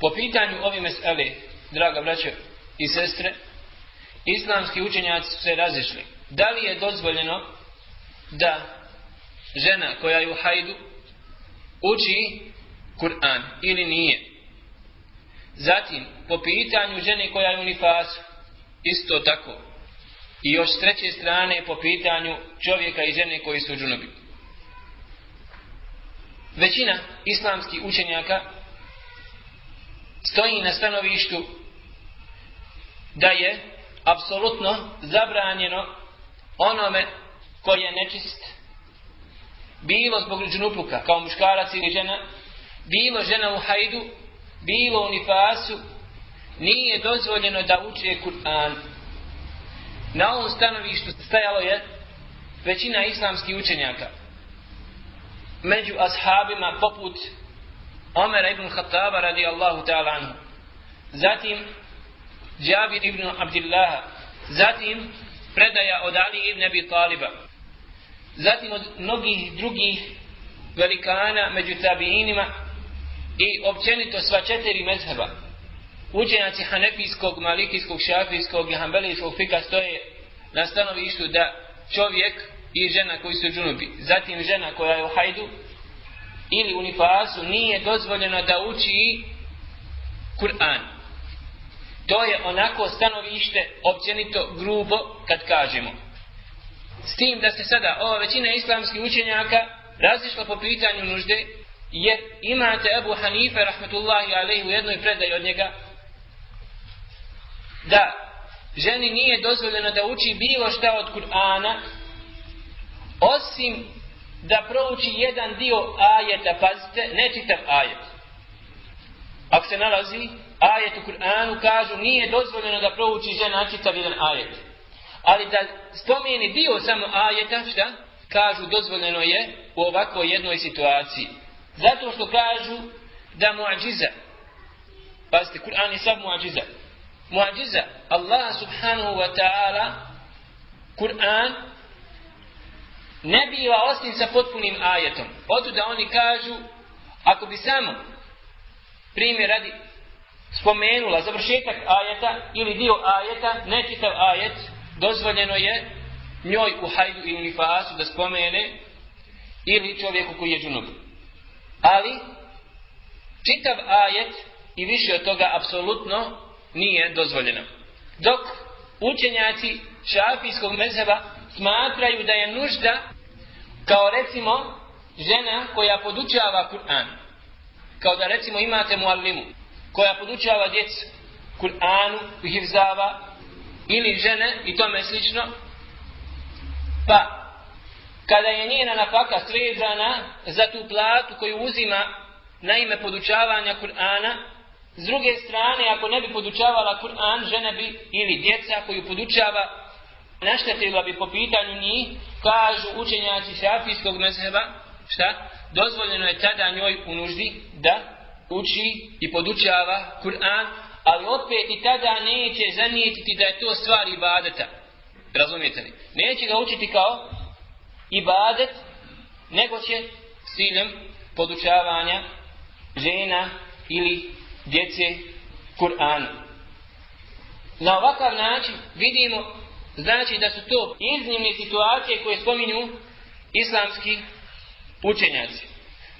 Po pitanju ove mesele, draga braće i sestre, islamski učenjaci su se razišli. Da li je dozvoljeno da žena koja je u hajdu uči Kur'an ili nije? Zatim, po pitanju žene koja je u nifasu, isto tako. I još s treće strane, po pitanju čovjeka i žene koji su u džunubi. Većina islamskih učenjaka stoji na stanovištu da je apsolutno zabranjeno onome koji je nečist. Bilo zbog džnupluka kao muškarac ili žena bilo žena u hajdu bilo u nifasu nije dozvoljeno da uče Kur'an. Na ovom stanovištu stajalo je većina islamskih učenjaka. Među ashabima poput Omera ibn Khattaba radijallahu ta'ala anhu. Zatim Džabir ibn Abdillaha. Zatim predaja od Ali ibn Abi Taliba. Zatim od mnogih drugih velikana među tabiinima i općenito sva četiri mezheba. Učenjaci Hanefijskog, Malikijskog, Šafijskog i Hanbelijskog fika stoje na stanovištu da čovjek i žena koji su džunubi. Zatim žena koja je u hajdu ili u nifasu nije dozvoljeno da uči Kur'an. To je onako stanovište općenito grubo kad kažemo. S tim da se sada ova većina islamskih učenjaka razišla po pitanju nužde, jer imate Abu Hanife, rahmetullahi alaihi, u jednoj predaji od njega, da ženi nije dozvoljeno da uči bilo šta od Kur'ana, osim da prouči jedan dio ajeta, pazite, ne čitav ajet. Ako se nalazi ajet u Kur'anu, kažu nije dozvoljeno da prouči žena čitav jedan ajet. Ali da spomeni dio samo ajeta, šta? Kažu dozvoljeno je u ovakvoj jednoj situaciji. Zato što kažu da muadžiza, pazite, Kur'an je sav muadžiza. Muadžiza, Allah subhanahu wa ta'ala, Kur'an ne biva osim sa potpunim ajetom. Odu da oni kažu, ako bi samo primjer radi spomenula završetak ajeta ili dio ajeta, ne čitav ajet, dozvoljeno je njoj u hajdu ili nifasu da spomene ili čovjeku koji je džunub. Ali, čitav ajet i više od toga apsolutno nije dozvoljeno. Dok učenjaci šafijskog mezheba smatraju da je nužda kao recimo žena koja podučava Kur'an. Kao da recimo imate muallimu koja podučava djecu Kur'anu, hivzava ili žene i tome slično. Pa, kada je njena nafaka svezana za tu platu koju uzima na ime podučavanja Kur'ana, s druge strane, ako ne bi podučavala Kur'an, žena bi ili djeca koju podučava naštetila bi po pitanju njih, kažu učenjaci šafijskog mezheba, šta? Dozvoljeno je tada njoj u nuždi da uči i podučava Kur'an, ali opet i tada neće zanijetiti da je to stvar ibadeta. Razumijete li? Neće ga učiti kao ibadet, nego će s ciljem podučavanja žena ili djece Kur'an. Na ovakav način vidimo znači da su to iznimne situacije koje spominju islamski učenjaci.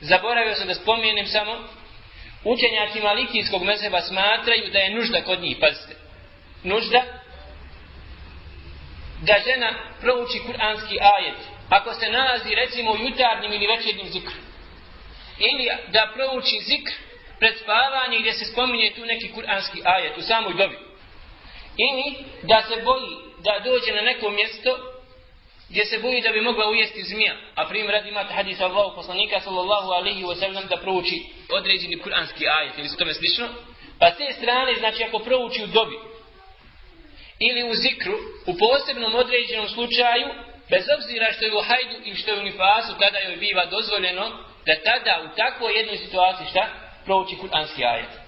Zaboravio sam da spomenem samo učenjaci malikijskog mezheba smatraju da je nužda kod njih, pazite. Nužda da žena prouči kuranski ajet. Ako se nalazi recimo u jutarnjim ili večernjim zikru. Ili da prouči zikr pred spavanje gdje se spominje tu neki kuranski ajet u samoj dobi. Ili da se boji da dođe na neko mjesto gdje se boji da bi mogla ujesti zmija. A primjer radi imate hadis Allahu poslanika sallallahu alaihi wa sallam da prouči određeni kuranski ajet ili su tome slično. Pa s te strane, znači ako prouči u dobi ili u zikru, u posebnom određenom slučaju, bez obzira što je u hajdu ili što je u nifasu, kada joj biva dozvoljeno da tada u takvoj jednoj situaciji šta? Prouči kuranski ajet.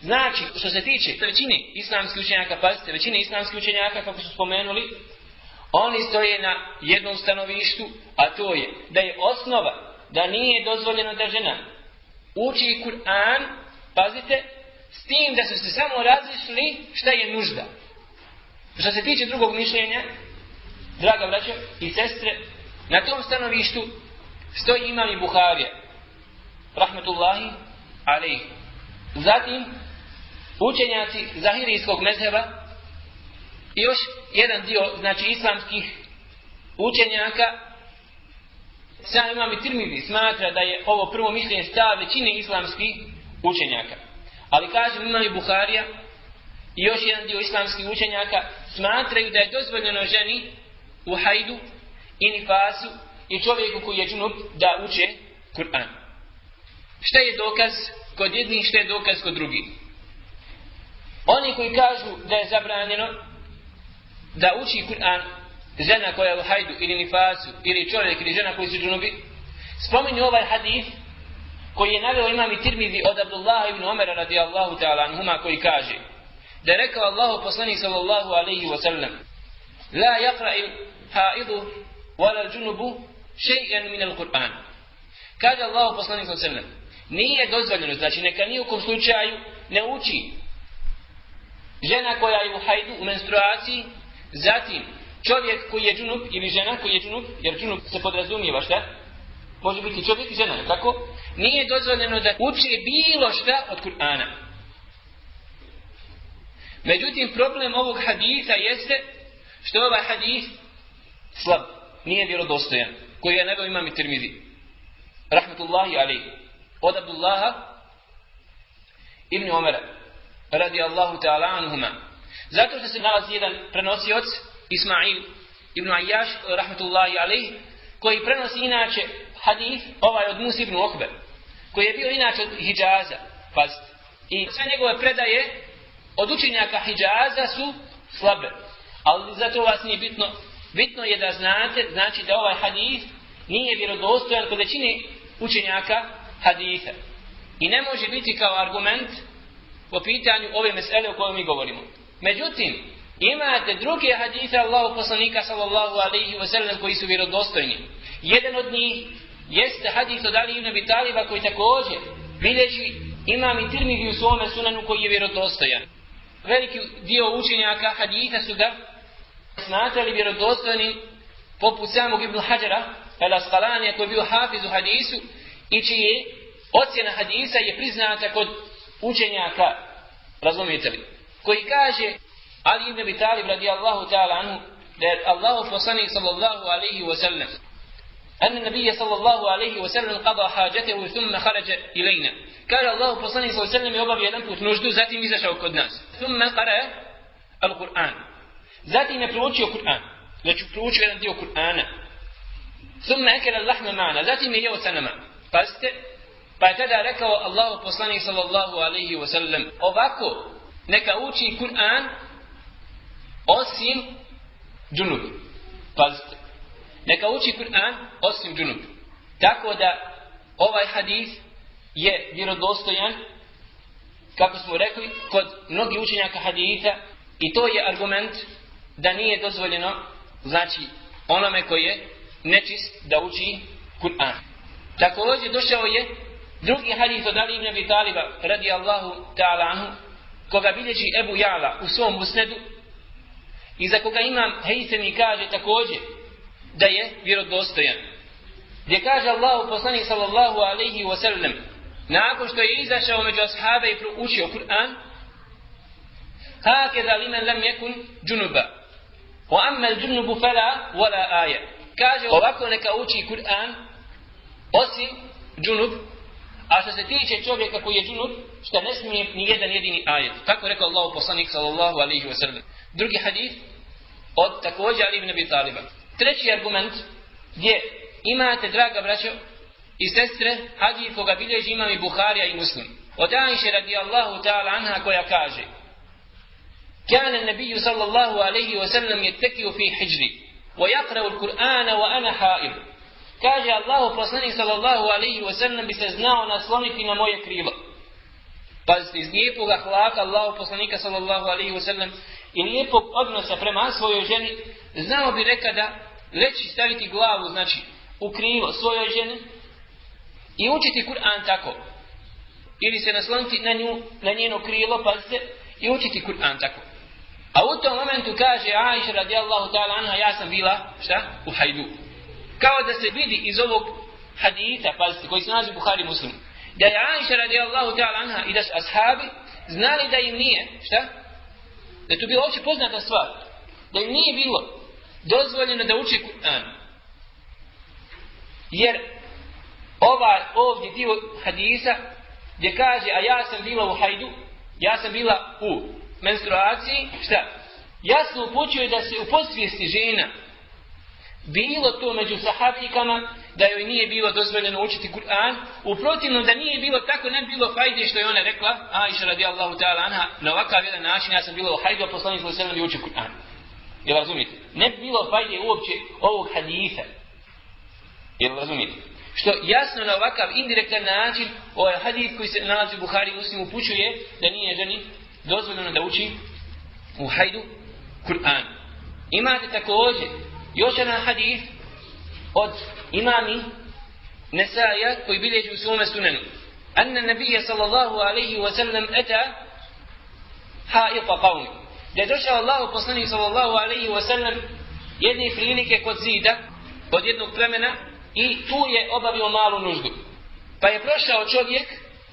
Znači, što se tiče većine islamskih učenjaka, pazite, većine islamskih učenjaka, kako su spomenuli, oni stoje na jednom stanovištu, a to je da je osnova da nije dozvoljeno da žena uči Kur'an, pazite, S tim da su se samo različili šta je nužda. Što se tiče drugog mišljenja, draga braća i sestre, na tom stanovištu stoji imam i Buharija. Rahmetullahi alaih. Zatim, učenjaci zahirijskog mezheba i još jedan dio, znači islamskih učenjaka, sam imam i Tirmidi smatra da je ovo prvo mišljenje stav većine islamskih učenjaka. Ali kažem imam i Buharija i još jedan dio islamskih učenjaka smatraju da je dozvoljeno ženi u hajdu i nifasu i čovjeku koji je džunup da uče Kur'an. Šta je dokaz kod jednih, šta je dokaz kod drugih? Oni koji kažu da je zabranjeno da uči Kur'an žena koja je u hajdu ili nifasu ili čovjek ili žena koji su džunubi spominju ovaj hadith koji je naveo imam i tirmidhi od Abdullah ibn Omera radijallahu ta'ala anhuma koji kaže da je rekao Allahu poslanik sallallahu alaihi wa sallam la yakra il haidu wala džunubu še'en min al Kur'an kaže Allahu poslanik sallallahu alaihi wa sallam nije dozvoljeno znači neka ni u kom slučaju ne uči žena koja je u hajdu u menstruaciji zatim čovjek koji je džunup ili žena koji je džunup, jer džunup se podrazumijeva šta? Može biti čovjek i žena, tako? Nije dozvoljeno da uči bilo šta od Kur'ana. Međutim, problem ovog hadisa jeste što ovaj hadis slab, nije vjerodostojan, koji je nego imam i termidi. Rahmetullahi alaihi. Od Abdullaha ibn Omera radi Allahu ta'ala anuhuma. Zato što se nalazi jedan prenosioc Ismail ibn Ayyash, rahmetullahi alaih, koji prenosi inače hadith ovaj od Musi ibn Okbe, koji je bio inače od Hijaza, pazite. I sve njegove predaje od učenjaka Hijaza su slabe. Ali zato vas nije bitno, bitno je da znate, znači da ovaj hadith nije vjerodostojan kod većine učenjaka haditha. I ne može biti kao argument po pitanju ove mesele o kojoj mi govorimo. Međutim, imate druge hadise Allahu poslanika sallallahu alaihi wa sallam koji su vjerodostojni. Jedan od njih jeste hadis od Ali ibn Abi Taliba koji također bilježi imam i tirmizi u svome sunanu koji je vjerodostojan. Veliki dio učenjaka hadisa su ga smatrali vjerodostojnim poput samog Ibn Hajara el Asqalani koji je bio hafiz u hadisu i čije ocjena hadisa je priznata kod učenjaka razumijete li? Koji kaže Ali ibn Abi Talib radijallahu ta'ala anhu da je Allahu poslanik sallallahu alaihi wa sallam أن النبي صلى الله عليه وسلم قضى حاجته ثم خرج إلينا قال الله فصلى الله عليه وسلم يوبا بيدن بوت نجدو ذاتي ميزا شو كود ناس ثم قرأ القرآن ذاتي نبروتشي القرآن لكي بروتشي يدن ديو القرآن ثم أكل اللحم معنا ذاتي ميهو سنما Pa je tada rekao Allahu poslanik sallallahu alaihi wa sallam ovako neka uči Kur'an osim džunub. Pazite. Neka uči Kur'an osim džunub. Tako da ovaj hadis je vjerodostojan kako smo rekli kod mnogi učenjaka hadita i to je argument da nije dozvoljeno znači onome koji je nečist da uči Kur'an. Također došao je drugi hadis od Ali ibn Abi Taliba radi Allahu ta'ala anhu koga bilježi Ebu Jala u svom usnedu, i za koga imam Hejse mi kaže također da je vjerodostojan. Gdje kaže Allahu poslanik sallallahu alaihi wa sallam nakon što je izašao među ashabe i proučio Kur'an hake da limen lam jekun džunuba wa ammel džunubu fela wala aja kaže ovako neka uči Kur'an osim džunub a što se tiče čovjeka koji je džunub što ne smije ni jedan jedini ajet tako rekao Allahu poslanik sallallahu alaihi wa sallam drugi hadith od također Ali ibn Abi Taliba. Treći argument gdje imate, draga braćo i sestre, hadith koga bilježi imam i Buharija i Muslim. Od Aisha radijallahu ta'ala anha koja kaže كان النبي صلى الله عليه وسلم يتكئ في حجري ويقرأ القرآن وأنا حائض kaže Allah poslanik sallallahu alaihi wa sallam bi se znao nasloniti na moje krilo. Pazite, iz lijepog ahlaka Allah poslanika sallallahu alaihi wa sallam i lijepog odnosa prema svojoj ženi, znao bi nekada reći staviti glavu, znači, u krilo svojoj ženi i učiti Kur'an tako. ili se nasloniti na, nju, na njeno krilo, pazite, i učiti Kur'an tako. A u tom momentu kaže Aisha radijallahu ta'ala anha, ja sam bila, šta? U hajdu. Kao da se vidi iz ovog hadita, pazite, koji se nalazi u Buhari muslimu, da je Aisha radijallahu ta'ala anha i da su ashabi znali da im nije, šta? Da je to bila opće poznata stvar. Da im nije bilo dozvoljeno da uči Kur'an. Jer ova ovdje dio hadisa gdje kaže, a ja sam bila u hajdu, ja sam bila u menstruaciji, šta? Jasno upućuje da se u posvijesti žena bilo to među sahabikama da joj nije bilo dozvoljeno učiti Kur'an, u protivnom da nije bilo tako, ne bilo fajde što je ona rekla, Aisha radijallahu ta'ala anha, na ovakav jedan način ja sam bila u hajdu, a poslanik sallallahu alejhi ve Kur'an. Jel razumite? Ne bi bilo fajde uopće ovog hadisa. Jel razumite? Što jasno na ovakav indirektan način, ovaj hadis koji se nalazi u Buhari muslim upućuje da nije ženi dozvoljeno da uči u hajdu Kur'an. Imate također još jedan hadis od imami Nesaja koji bilježi u svome sunenu. Anna nabija sallallahu alaihi wa sallam eta haiqa qavmi. Da je došao Allah poslanik sallallahu alaihi wa sallam jedne prilike kod zida kod jednog plemena i tu je obavio malu nuždu. Pa je prošao čovjek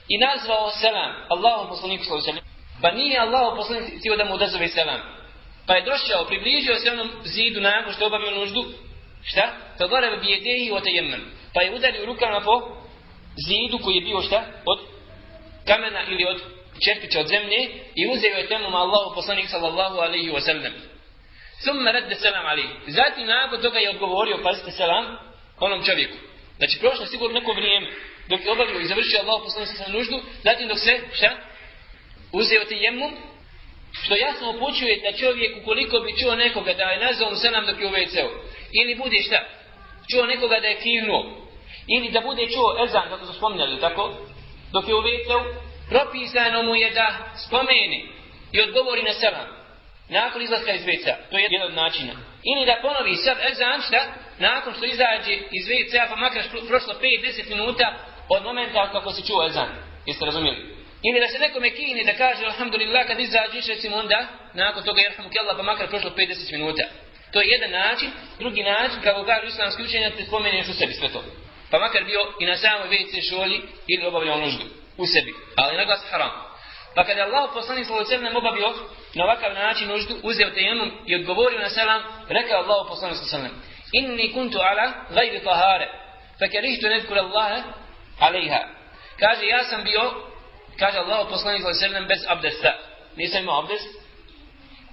i nazvao selam Allahu poslaniku sallallahu alaihi wa sallam. Pa nije Allah poslanik htio da mu odazove selam. Pa je došao, približio se onom zidu nakon što obavio nuždu. Šta? Pa gore bi je dehi o tajemmen. Pa je udario rukama po zidu koji je bio šta? Od kamena ili od čerpića od zemlje i uzeo je temom Allahu poslanik sallallahu alaihi wa sallam. Thumma radde selam alaihi. Zatim nakon toga je odgovorio, pazite selam, onom čovjeku. Znači prošlo sigurno neko vrijeme dok je obavio i završio Allah poslanik sallallahu alaihi wa sallam nuždu, zatim dok se, šta? uzeo te jemu, što jasno upućuje da čovjek ukoliko bi čuo nekoga da je nazvao mu selam dok je u WC-u, ili bude šta, čuo nekoga da je kivnuo, ili da bude čuo ezan, kako su spominjali, tako, dok je u WC-u, propisano mu je da spomeni i odgovori na selam, nakon izlaska iz WC-a, to je jedan od načina. Ili da ponovi sad ezan, šta, nakon što izađe iz WC-a, pa makar prošlo 5-10 minuta od momenta kako se čuo ezan. Jeste razumijeli? Ili da se nekome kini da kaže alhamdulillah kad izađeš recimo onda nakon toga jerhamu ke Allah pa makar prošlo 50 minuta. To je jedan način. Drugi način kako kažu islamski učenja te spomeneš u sebi sve to. Pa makar bio i na samoj vejce šoli ili obavljao nuždu u sebi. Ali naglas haram. Pa kada je Allah poslani sallahu sallam obavio na ovakav način nuždu, uzeo te jemom ono i odgovorio na selam, rekao Allah poslani sallahu sallam Inni kuntu ala gajri tahare, fa kerihtu nedkura Allahe alejha. Kaže, ja sam bio kaže Allah poslanik sa alejhi bez abdesta. Nisam imao abdest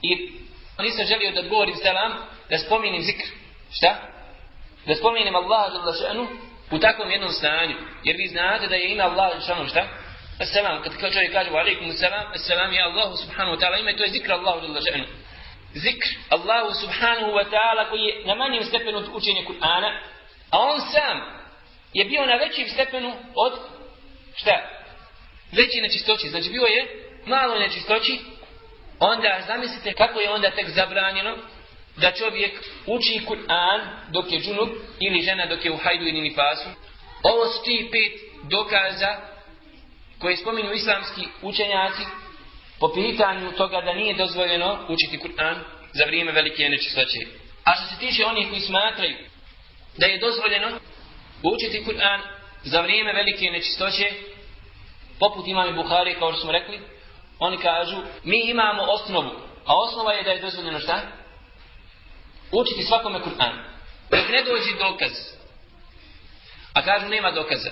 i nisam želio da govorim selam, da spominim zikr. Šta? Da spominim Allaha dželle šanu u takvom jednom stanju. Jer vi znate da je ime Allah dželle šta? Assalam, kad kao čovjek kaže, wa alaikum salam, assalam je Allah subhanahu wa ta'ala, ime to je zikr Allahu dželle šanu. Zikr Allahu subhanahu wa ta'ala koji je na manjem stepenu od učenja Kur'ana, a on sam je bio na većem stepenu od šta? Veći nečistoći, znači bilo je malo nečistoći, onda zamislite kako je onda tek zabranjeno da čovjek uči Kur'an dok je džunup ili žena dok je u hajdu ili nifasu. Ovo su ti pet dokaza koje spominju islamski učenjaci po pitanju toga da nije dozvoljeno učiti Kur'an za vrijeme velike nečistoće. A što se tiče onih koji smatraju da je dozvoljeno učiti Kur'an za vrijeme velike nečistoće, poput imame Buhari, kao što smo rekli, oni kažu, mi imamo osnovu, a osnova je da je dozvoljeno šta? Učiti svakome Kur'an. Dok ne dođi dokaz. A kažu, nema dokaza.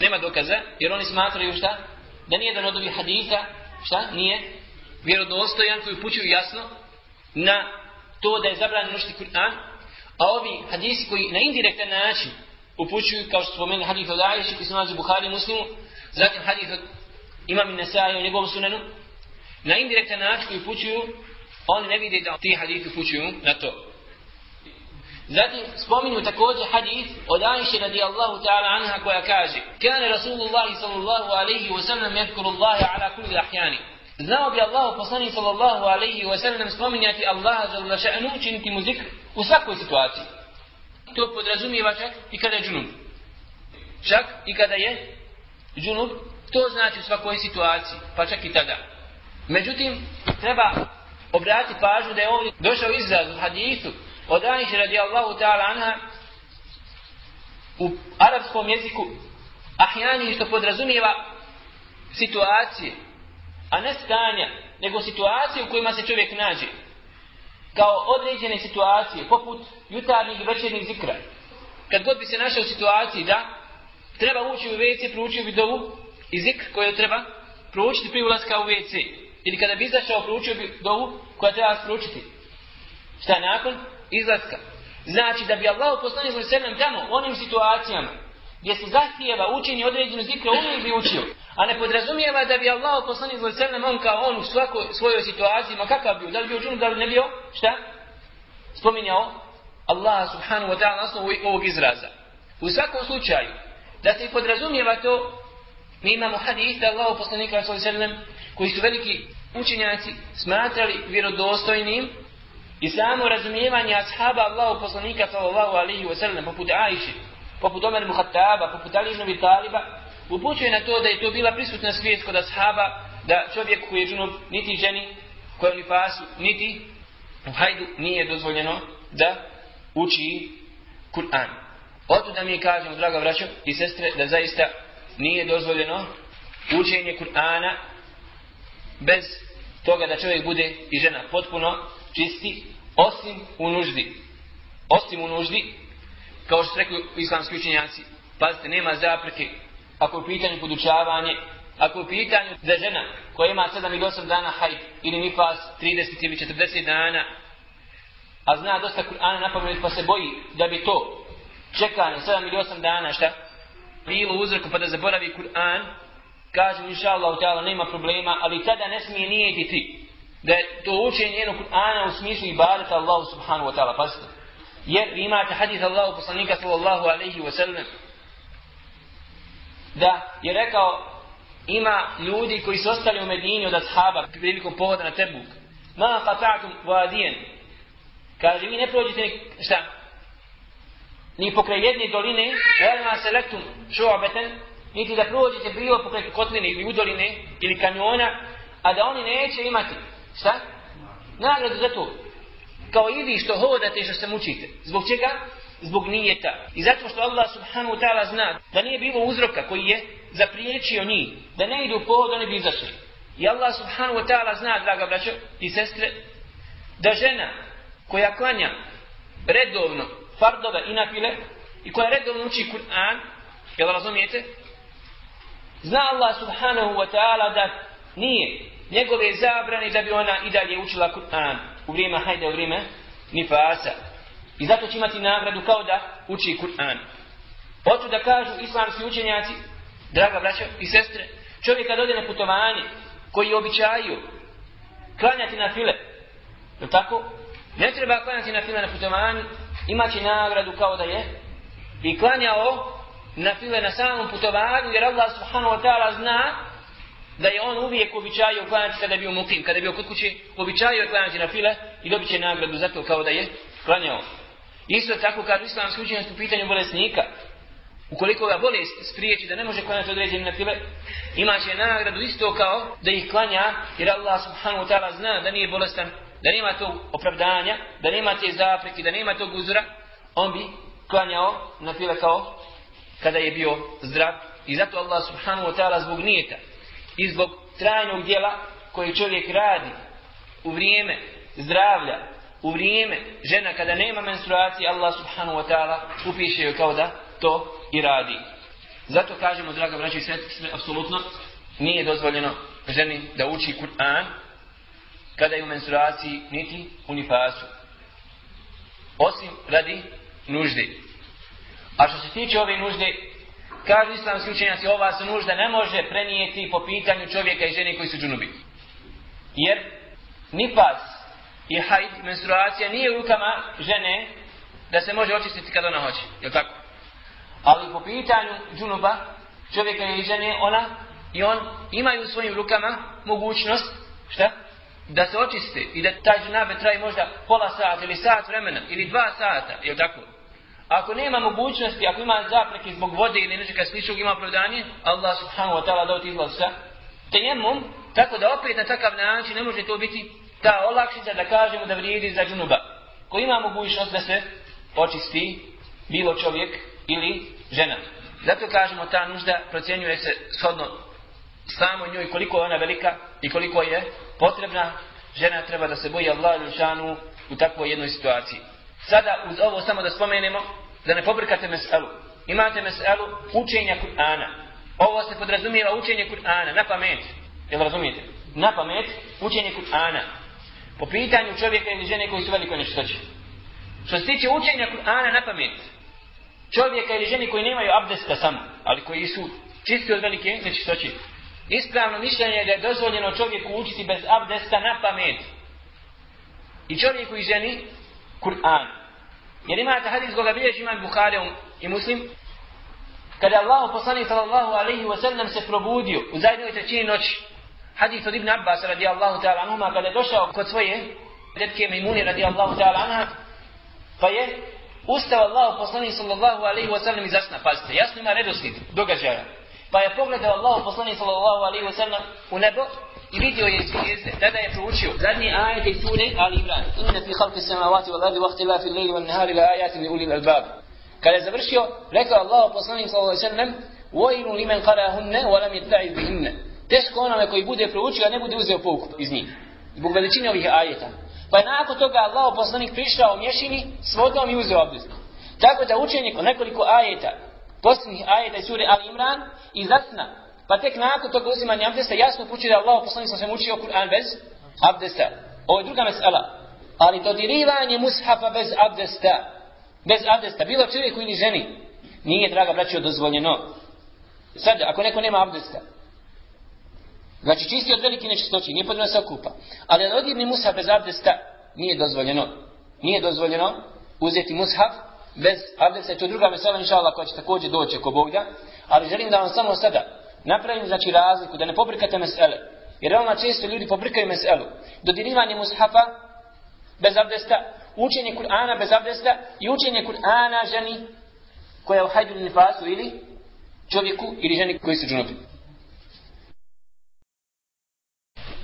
Nema dokaza, jer oni smatraju šta? Da nije dan od ovih hadita, šta? Nije vjerodostojan koji upućuju jasno na to da je zabranjeno učiti Kur'an, a ovi hadisi koji na indirektan način upućuju, kao što spomenuli hadith od Aisha, koji se nalazi u Buhari muslimu, Zatim hadith od imam i Nesai u njegovom sunanu. Na indirektan način koji pućuju, oni ne vide da ti hadithi pućuju na to. Zatim spominju također hadith od Aisha radijallahu ta'ala anha koja kaže Kane Rasulullah sallallahu alaihi wa sallam jadkuru Allahe ala kulli ahjani. Znao bi Allah poslani sallallahu alaihi wa sallam spominjati Allaha za Allah še'nu učiniti mu zikr u svakoj situaciji. To podrazumijeva čak i kada je džunub. Čak i kada je džunub, To znači u svakoj situaciji, pa čak i tada. Međutim, treba obratiti pažnju da je ovdje došao izraz u hadisu od Aniše radijallahu ta'ala anha u arapskom jeziku ahjani što podrazumijeva situacije, a ne stanja, nego situacije u kojima se čovjek nađe. Kao određene situacije, poput jutarnjih i večernjih zikra. Kad god bi se našao u situaciji da treba ući u WC, proučio bi dovu i zikr koju treba proučiti prije ulaska u WC. Ili kada bi izašao, proučio bi dovu koja treba proučiti. Šta nakon? Izlaska. Znači da bi Allah poslanio za sedem tamo u onim situacijama gdje se zahtijeva učenje određenu zikra, on bi učio. A ne podrazumijeva da bi Allah poslanio za sedem on kao on u svakoj svojoj situaciji, ma kakav bio, da li bio džunu, da li ne bio, šta? Spominjao Allah subhanahu wa ta'ala na osnovu ovog izraza. U svakom slučaju, da se podrazumijeva to, mi imamo hadith da Allah poslanika sallam koji su veliki učenjaci smatrali vjerodostojnim i samo razumijevanje ashaba Allahu poslanika sallallahu alaihi wa sallam poput Ajše, poput Omer Muhattaba, poput Ali ibn Taliba upućuje na to da je to bila prisutna svijest kod ashaba da čovjek koji je džunob niti ženi koja je u nifasu niti u hajdu nije dozvoljeno da uči Kur'an. Oto da mi kažemo, draga braćo i sestre, da zaista nije dozvoljeno učenje Kur'ana bez toga da čovjek bude i žena potpuno čisti, osim u nuždi. Osim u nuždi, kao što rekli islamski učenjaci, pazite, nema zapreke, ako je u pitanju podučavanje, ako je u pitanju da žena koja ima 7 ili 8 dana hajt, ili nifas 30 ili 40 dana, a zna dosta Kur'ana napamet pa se boji da bi to čekanje 7 ili 8 dana, šta, bilo uzroku pa da zaboravi Kur'an, kaže inša Allah, ta'ala, nema problema, ali tada ne smije nijetiti da je to učenje jednog Kur'ana u smislu ibadeta Allahu subhanahu wa ta'ala, pazite. Jer vi imate hadith Allahu poslanika sallallahu alaihi wa sallam da je rekao ima ljudi koji su ostali u Medini od ashaba prilikom pohoda na Tebuk. Ma qata'tum vadijen. Kaže, vi ne prođete šta? Ni pokraj jedne doline, velma selektum šu'abeten, niti da prođete bilo pokraj kotline ili udoline ili kanjona, a da oni neće imati šta? Nagradu za to. Kao i vi što hodate i što se mučite. Zbog čega? Zbog nijeta. I zato što Allah subhanahu wa ta'ala zna da nije bilo uzroka koji je zapriječio njih. Da ne idu pohod, oni bi izašli. I Allah subhanahu wa ta'ala zna, draga braćo i sestre, da žena koja klanja redovno fardove i nafile i koja redovno uči Kur'an, jel razumijete? Zna Allah subhanahu wa ta'ala da nije njegove zabrane da bi ona i dalje učila Kur'an u vrijeme hajde, u vrijeme nifasa. I zato će imati nagradu kao da uči Kur'an. Hoću da kažu islamski učenjaci, draga braća i sestre, čovjek kad ode na putovanje, koji običaju klanjati na file, je tako? Ne treba klanjati na file na putovanju, imaće nagradu kao da je i klanjao na file na samom putovanju, jer Allah subhanahu wa ta'ala zna da je on uvijek običajio klanjati kada je bio mukim, kada je bio kod kuće, običajio je klanjati na file i dobit će nagradu za to kao da je klanjao. Isto tako kad islamski učenjac u pitanju bolesnika, ukoliko ga bolest spriječi da ne može klanjati određene na file, ima nagradu isto kao da ih klanja, jer Allah subhanahu wa ta'ala zna da nije bolestan, da nema tog opravdanja, da nema te zapreke, da nema tog uzora, on bi klanjao na file kao kada je bio zdrav. I zato Allah subhanahu wa ta'ala zbog nijeta, i zbog trajnog dijela koje čovjek radi u vrijeme zdravlja, u vrijeme žena kada nema menstruacije, Allah subhanahu wa ta'ala upiše joj kao da to i radi. Zato kažemo, draga braći i sve, apsolutno nije dozvoljeno ženi da uči Kur'an kada je u menstruaciji niti u nifasu. Osim radi nužde. A što se tiče ove nužde, Kažu islamski učenjaci, ova se nužda ne može prenijeti po pitanju čovjeka i žene koji su džunubi. Jer nifas i hajd, menstruacija, nije u rukama žene da se može očistiti kad ona hoće. Je tako? Ali po pitanju džunuba, čovjeka i žene, ona i on imaju u svojim rukama mogućnost, šta? Da se očiste i da taj džunabe traji možda pola sata ili sat vremena ili dva sata, je tako? Ako nema mogućnosti, ako ima zapreke zbog vode ili nečega sličnog, ima opravdanje, Allah subhanahu wa ta'ala dao ti izlaz sa tejemom, tako da opet na takav način ne može to biti ta olakšica da kažemo da vrijedi za džunuba. Ko ima mogućnost da se očisti bilo čovjek ili žena. Zato kažemo ta nužda procjenjuje se shodno samo njoj koliko je ona velika i koliko je potrebna žena treba da se boji Allah ili u takvoj jednoj situaciji. Sada uz ovo samo da spomenemo da ne pobrkate meselu. Imate meselu učenja Kur'ana. Ovo se podrazumijeva učenje Kur'ana na pamet. Jel razumijete? Na pamet učenje Kur'ana. Po pitanju čovjeka ili žene koji su veliko neštoće. Što se tiče učenja Kur'ana na pamet, čovjeka ili žene koji nemaju abdesta samo, ali koji su čisti od velike nečistoće. Ispravno mišljenje je da je dozvoljeno čovjeku učiti bez abdesta na pamet. I čovjeku i ženi Kur'an. Jer imate hadis koga bilježi imam Bukhari i Muslim. Kada Allah poslanik sallallahu alaihi wa sallam se probudio u zajednoj trećini noći. Hadis od Ibn Abbas radijallahu ta'ala anhuma kada je došao kod svoje redke Mimuni radijallahu ta'ala anha. Pa je ustao Allah poslanik sallallahu alaihi wa sallam i zasna. Pazite, jasno ima redoslid događaja. Pa je pogledao Allah poslani sallallahu alaihi wa sallam u nebo i vidio je zvijezde. Tada je proučio zadnji ajet iz sure Ali Imran. Inna fi halki samavati wal ardi waqti la fi lejli wal nahari la ajati li ulil albab. Kada je završio, rekao Allah poslani sallallahu alaihi wa sallam Vojnu limen karahunne wa lam jetta'i bihinne. Teško onome koji bude proučio, a ne bude uzeo pouku iz njih. Zbog veličine ovih ajeta. Pa je nakon toga Allah poslanik prišao u mješini s vodom i uzeo abdest. Tako da učenje nekoliko ajeta posljednjih ajeta iz sure Al Imran i zasna. Pa tek nakon toga uzimanja abdesta jasno pući da Allah poslanik sam se učio Kur'an bez abdesta. Ovo je druga mesela. Ali dodirivanje mushafa bez abdesta, bez abdesta, bilo čovjeku ili ženi, nije, draga braćo, dozvoljeno. Sad, ako neko nema abdesta, znači čisti od velike nečistoći, nije potrebno se okupa, ali da mushaf bez abdesta, nije dozvoljeno. Nije dozvoljeno uzeti mushaf bez abdesta, je to druga mesela, inša Allah, koja će također doći ako Bog da, ali želim da vam samo sada napravim, znači, razliku, da ne pobrikate mesele, jer veoma često ljudi pobrikaju meselu, dodirivanje mushafa bez abdesta, učenje Kur'ana bez abdesta i učenje Kur'ana ženi koja je u hajdu nifasu ili čovjeku ili ženi koji su džunubi.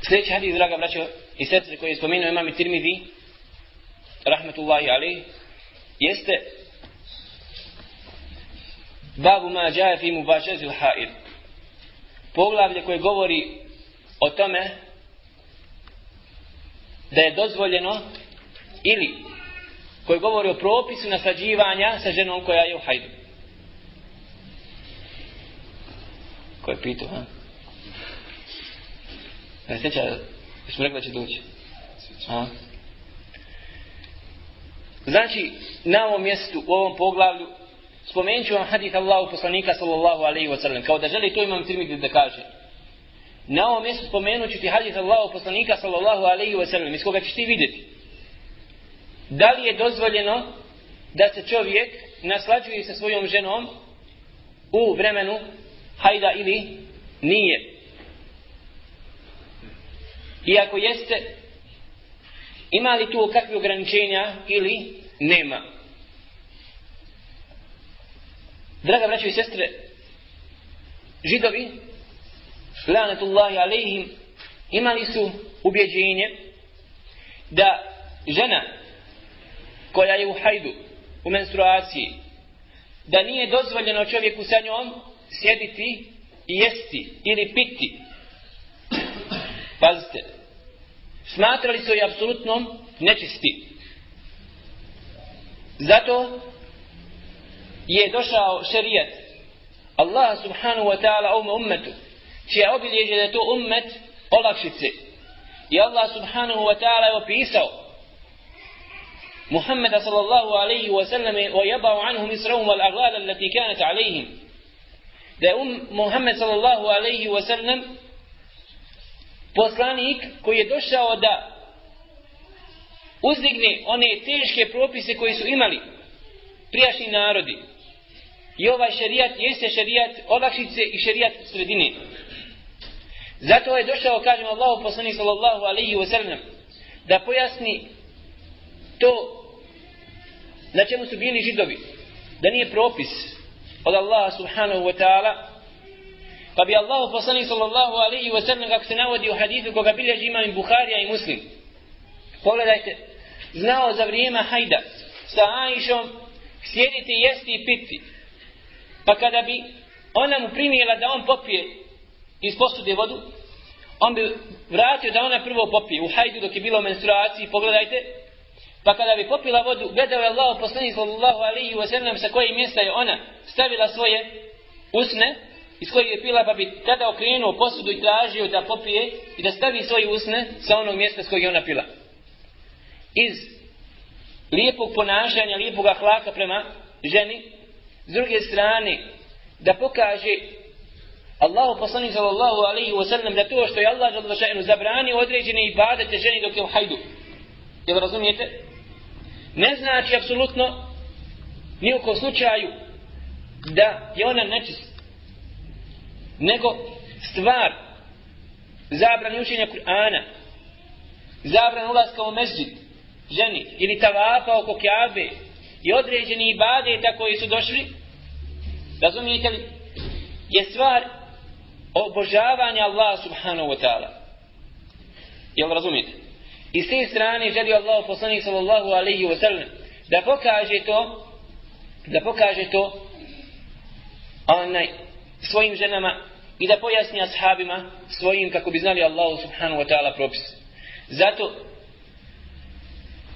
Sljedeći hadis, draga braćo i sestre koje je spomenuo imam i tirmidhi, rahmetullahi alaih, jeste babu ma džaje fi mu bašezil haid. Poglavlje koje govori o tome da je dozvoljeno ili koji govori o propisu nasađivanja sa ženom koja je u hajdu. Ko je pitao, ha? Ne sjeća, smo rekli da će doći. Ha? Znači, na ovom mjestu, u ovom poglavlju, spomenut ću vam hadith Allahu poslanika sallallahu alaihi wa sallam, kao da želi to imam tirmidi da kaže. Na ovom mjestu spomenut ću ti hadith Allahu poslanika sallallahu alaihi wa sallam, iz koga ćeš ti vidjeti. Da li je dozvoljeno da se čovjek naslađuje sa svojom ženom u vremenu hajda ili nije. I ako jeste, ima li tu kakve ograničenja ili nema. Draga braćo i sestre, židovi, lanetullahi alejhim, imali su ubjeđenje da žena koja je u hajdu, u menstruaciji, da nije dozvoljeno čovjeku sa njom sjediti i jesti ili piti. Pazite, smatrali su je apsolutno nečisti. Zato je došao šerijat. Allah subhanahu wa ta'ala ovom ummetu čija obilježe da je to ummet olakšice. I Allah subhanahu wa ta'ala je opisao Muhammeda sallallahu alaihi wa sallam i jabao anhum israhum wal aglala allati kanat alaihim. Da je um, Muhammed sallallahu alaihi wa sallam poslanik koji je došao da uzdigne one teške propise koji su imali prijašnji narodi. I ovaj šerijat jeste šerijat olakšice i šerijat sredine. Zato je došao, kažem Allahu poslanik sallallahu alaihi wa sallam, da pojasni to na čemu su bili židovi. da nije propis od Allaha subhanahu wa ta'ala, pa bi Allahu poslanik sallallahu alaihi wa sallam kako se navodi u hadithu koga bilježi imam Bukharija i Muslim. Pogledajte, znao za vrijeme hajda sa Aishom sjediti, jesti i piti. Pa kada bi ona mu primijela da on popije iz posude vodu, on bi vratio da ona prvo popije u hajdu dok je bilo menstruaciji, pogledajte, pa kada bi popila vodu, gledao je Allah poslanik sallallahu alaihi wa sallam sa koje mjesta je ona stavila svoje usne, iz kojeg je pila, pa bi tada okrenuo posudu i tražio da popije i da stavi svoje usne sa onog mjesta s kojeg je ona pila. Iz lijepog ponašanja, lijepog ahlaka prema ženi, s druge strane, da pokaže Allahu poslanik sallallahu alaihi wa sallam da to što je Allah žalva še'nu zabranio određene ibadete ženi dok je u hajdu. Jel razumijete? Ne znači apsolutno ni u slučaju da je ona nečist. Nego stvar zabrani učenja Kur'ana, zabrani ulaska u mezđid ženi ili tavafa oko kjabe i određeni ibadeta koji su došli, razumijete li, je stvar obožavanja Allah subhanahu wa ta'ala. Jel razumijete? I s te strane želi Allah poslanik sallallahu alaihi wa sallam da pokaže to da pokaže to onaj svojim ženama i da pojasni ashabima svojim kako bi znali Allahu subhanahu wa ta'ala propis. Zato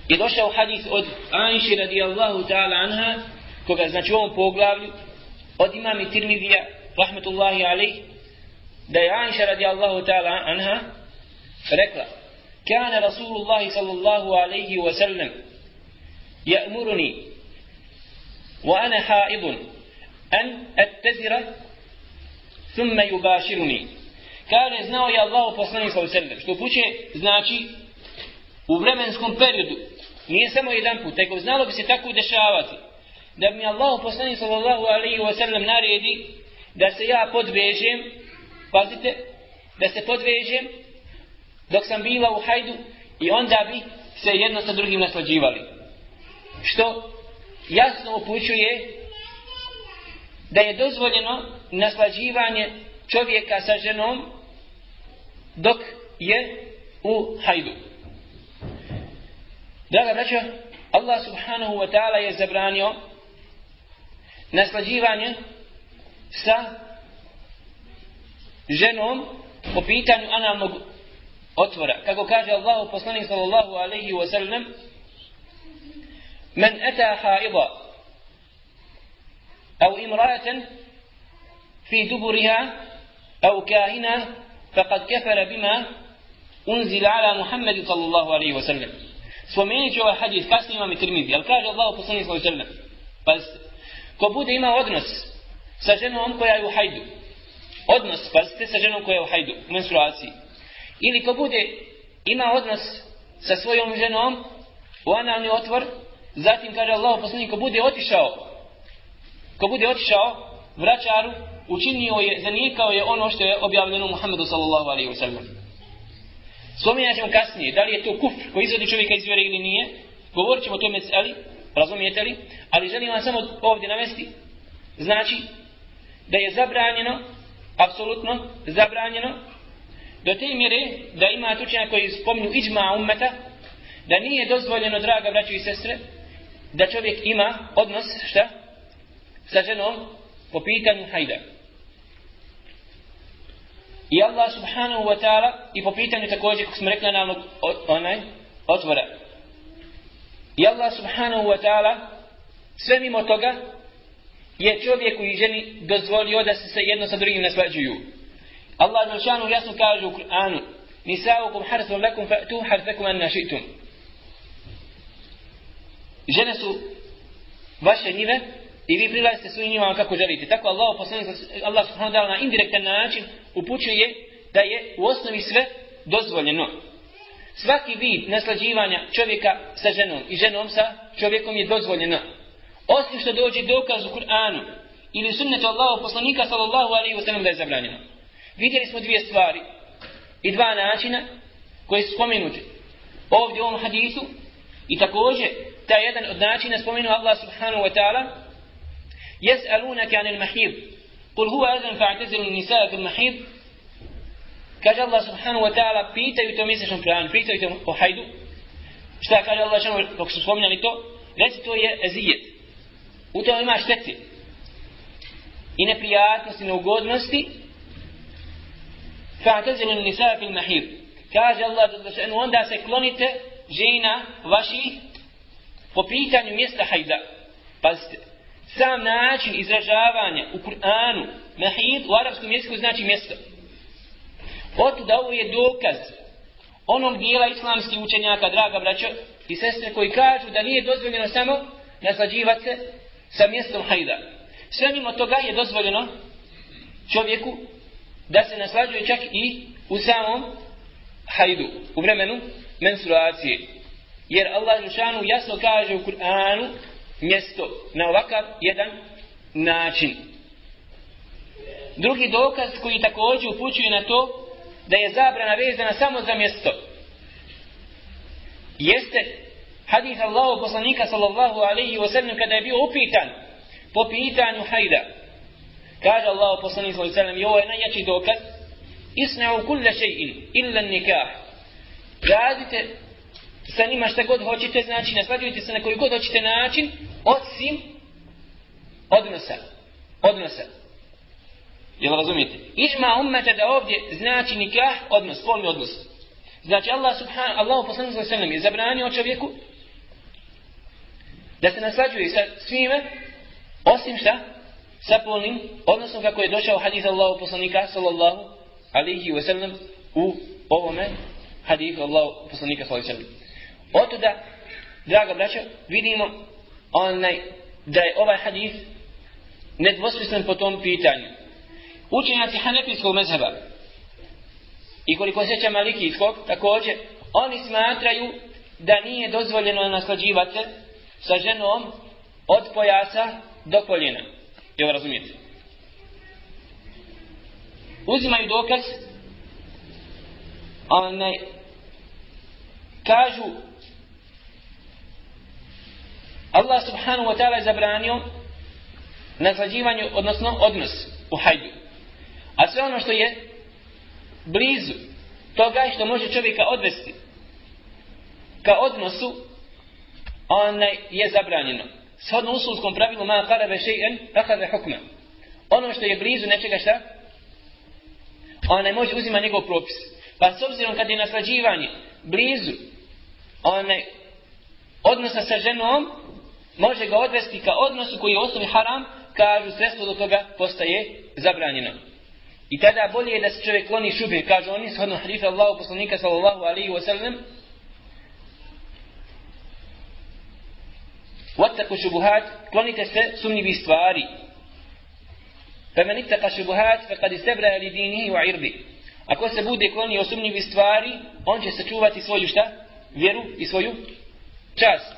je došao hadis od Anši radijallahu ta'ala anha koga znači u ovom poglavlju od imami Tirmidija, rahmetullahi alaih, da je Anša radijallahu ta'ala anha rekla, kane Rasulullahi sallallahu alaihi wa sallam, ya'muruni يأمرني وأنا حائض أن أتزر ثم يباشرني قال إذنه يا الله sallallahu الله wa sallam, što بوشي znači u vremenskom periodu nije samo jedan put nego znalo bi se tako dešavati da mi Allah poslanik sallallahu alaihi wa sallam naredi da se ja podvežem pazite, da se podvežem dok sam bila u hajdu i onda bi se jedno sa drugim naslađivali. Što jasno upućuje da je dozvoljeno naslađivanje čovjeka sa ženom dok je u hajdu. Draga braća, Allah subhanahu wa ta'ala je zabranio naslađivanje sa ženom po pitanju analnog otvora. Kako kaže Allah poslanik sallallahu alaihi wa sallam Men eta haida au imratan fi duburiha au kahina faqad kafara bima unzila ala Muhammedu sallallahu alaihi wa sallam. Spomenut ću ovaj hadis, kasnije imam i tirmidi, ali kaže Allah poslanik sallallahu alaihi wa sallam. Pa ko bude imao odnos sa ženom koja je u hajdu, odnos, pazite, sa ženom koja je u hajdu, u menstruaciji. Ili ko bude, imao odnos sa svojom ženom u analni otvor, zatim kaže Allah poslanik, ko bude otišao, ko bude otišao vraćaru, učinio je, zanijekao je ono što je objavljeno Muhammedu sallallahu alaihi wa sallam. Spominjat ćemo kasnije, da li je to kufr koji izvodi čovjeka iz vjere ili nije, govorit ćemo o tome, ali, razumijete li, ali želim vam samo ovdje navesti, znači, da je zabranjeno apsolutno zabranjeno do te mjere da ima tučenja koji spomnju iđma ummeta da nije dozvoljeno draga braćo i sestre da čovjek ima odnos šta? Sa ženom po pitanju hajda. I Allah subhanahu wa ta'ala i po pitanju također kako smo rekli na onaj otvora i Allah subhanahu wa ta'ala sve mimo toga je čovjeku i ženi dozvolio da se jedno sa drugim naslađuju. Allah Želšanu jasno kaže u Kur'anu Nisaukum harthun lakum fa'tu harthakum an našitum. Žene su vaše njive i vi prilazite svojim njivama kako želite. Tako Allah, poslanik, Allah subhanahu wa ta'ala na indirektan način upućuje da je u osnovi sve dozvoljeno. Svaki vid naslađivanja čovjeka sa ženom i ženom sa čovjekom je dozvoljeno. Osim što dođe dokaz u Kur'anu ili sunnetu Allahu poslanika sallallahu alaihi wasallam da je zabranjeno. Vidjeli smo dvije stvari i dva načina koji su spomenuti ovdje u ovom hadisu i također taj jedan od načina spomenu Allah subhanahu wa ta'ala jes'alunaka anil mahir. Kul huwa أذن فاعتزلوا النساء في المحيض Kaže Allah subhanahu wa ta'ala, pitaju to mjesečnom pranu, pitaju te o hajdu. Šta kaže Allah šanu, kako su spominjali to? Reci to je ezijet. U tome ima štete. I neprijatnosti, neugodnosti. Fa'tazilu nisa fil mahir. Kaže Allah da se onda se klonite žena vaših po pitanju mjesta hajda. Pazite, sam način izražavanja u Kur'anu, mahid u arapskom jeziku znači mjesto. Otuda ovo je dokaz onog dijela islamskih učenjaka, draga braćo i sestre, koji kažu da nije dozvoljeno samo naslađivati se sa mjestom hajda. Sve mimo toga je dozvoljeno čovjeku da se naslađuje čak i u samom hajdu, u vremenu menstruacije. Jer Allah Žešanu jasno kaže u Kur'anu mjesto na ovakav jedan način. Drugi dokaz koji također upućuje na to da je zabrana vezana samo za mjesto. Jeste hadith Allahu poslanika sallallahu alaihi wa sallam kada je bio upitan po pitanju hajda. Kaže Allahu poslanik sallallahu alaihi wa sallam i ovo je najjači dokaz isna'u kulla še'in illa nikah. Radite sa njima šta god hoćete, znači naslađujte se na koji god hoćete način, osim odnosa. Odnosa. Jel razumijete? Ižma ummeta da ovdje znači nikah, odnos, polni odnos. Znači Allah subhanahu, Allah poslanu sa sallam je zabranio čovjeku da se naslađuje sa svime, osim šta? Sa polnim odnosom kako je došao hadith Allah poslanika sallallahu alihi wa sallam u ovome hadithu Allah poslanika sallallahu alihi wa sallam. Otuda, draga braća, vidimo onaj, da je ovaj hadith nedvosmislen po tom pitanju. Učenjaci Hanefijskog mezheba i koliko seća Malikijskog, također, oni smatraju da nije dozvoljeno naslađivati sa ženom od pojasa do koljena. Jel razumijete? Uzimaju dokaz onaj, kažu Allah subhanahu wa ta'ala je zabranio naslađivanje, odnosno odnos u hajdu. A sve ono što je blizu toga što može čovjeka odvesti ka odnosu, onaj je zabranjeno. Shodno usulskom pravilu ma karave še'en, akave hukme. Ono što je blizu nečega šta? Onaj može uzima njegov propis. Pa s obzirom kad je naslađivanje blizu onaj odnosa sa ženom, može ga odvesti ka odnosu koji je osnovi haram, kažu sredstvo do toga postaje zabranjeno. I tada bolje da se čovjek kloni šube. Kaže oni shodno hadife Allahu poslanika sallallahu alaihi wa sallam. Vataku šubuhat, klonite se sumnjivi stvari. Femen itaka šubuhat, fe kad istebra ali dinihi u irbi. Ako se bude klonio sumnjivi stvari, on će sačuvati svoju šta? Vjeru i svoju čast.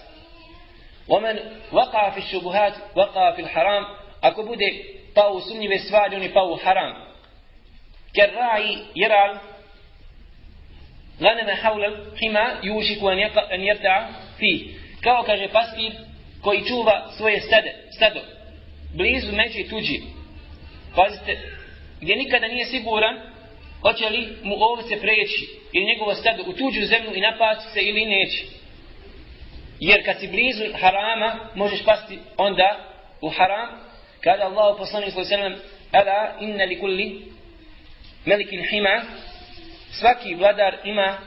Omen vaka fi šubuhat, vaka fi haram. Ako bude pao sumnjive stvari, on je pao haram ker ra'i jeral laneme haulel hima yušiku an jerta fi kao kaže pastir koji čuva svoje stade, stado blizu međe tuđi pazite gdje nikada nije siguran hoće li mu ovce preći ili njegovo stado u tuđu zemlju i napasti se ili neće. Jer kad si blizu harama, možeš pasti onda u haram. Kada Allah poslanik sallallahu alejhi ve sellem Ala inna li kulli melikin hima, svaki vladar ima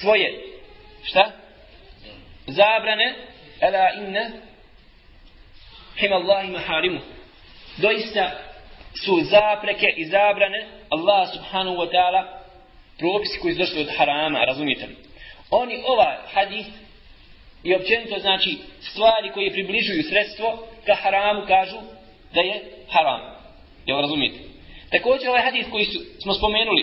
svoje, šta? Zabrane, ala inna hima Allahi maharimu. Doista su zapreke i zabrane Allah subhanahu wa ta'ala propisi koji su došli od harama, razumijete li? Oni ovaj hadith I općenito znači stvari koje približuju sredstvo ka haramu kažu da je haram. Jel razumijete? Također ovaj hadith koji su, smo spomenuli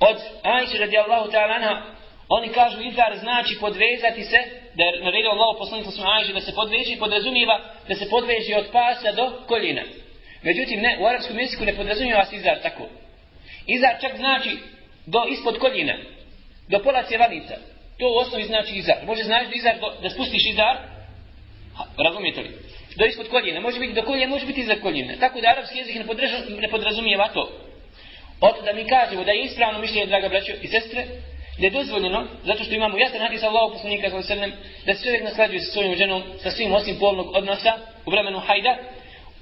od Ajše radijallahu ta'ala anha oni kažu izar znači podvezati se da je naredio Allah poslanik sa Ajše da se podveži podrazumijeva da se podveži od pasa do koljena. Međutim ne, u arapskom jeziku ne podrazumijeva se izar tako. Izar čak znači do ispod koljena do pola cjevanica. To u osnovi znači izar. Može znači izar do, da spustiš izar? Ha, razumijete li? Do ispod koljena, može biti do koljena, može biti iza koljena. Tako da arapski jezik ne, ne podrazumijeva to. Oto da mi kažemo da je ispravno mišljenje, draga braćo i sestre, da je dozvoljeno, zato što imamo jasan hadis Allahu poslanika sa alejhi da se čovjek naslađuje sa svojom ženom, sa svim osim polnog odnosa u vremenu hajda,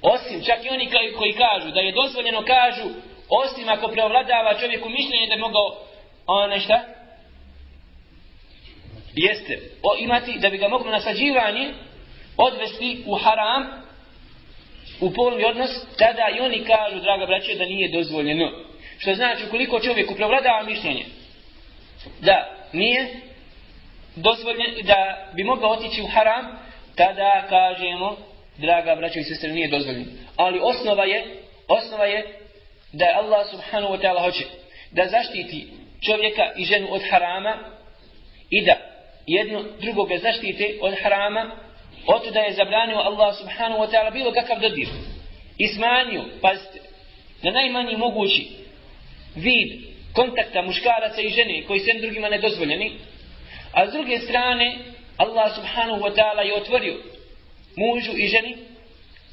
osim čak i oni koji kažu da je dozvoljeno kažu osim ako preovladava čovjeku mišljenje da je mogao ono nešto jeste o, imati da bi ga moglo nasađivanje odvesti u haram u polni odnos tada i oni kažu draga braće da nije dozvoljeno. Što znači ukoliko čovjeku prevladava mišljenje da nije dozvoljeno da bi mogao otići u haram tada kažemo draga braćo i sestre nije dozvoljeno. Ali osnova je osnova je da Allah subhanahu wa ta'ala hoće da zaštiti čovjeka i ženu od harama i da jedno drugoga zaštite od harama od da je zabranio Allah subhanahu wa ta'ala bilo kakav dodir i smanjio pazite na najmanji mogući vid kontakta muškaraca i žene koji sem drugima nedozvoljeni. a s druge strane Allah subhanahu wa ta'ala je otvorio mužu i ženi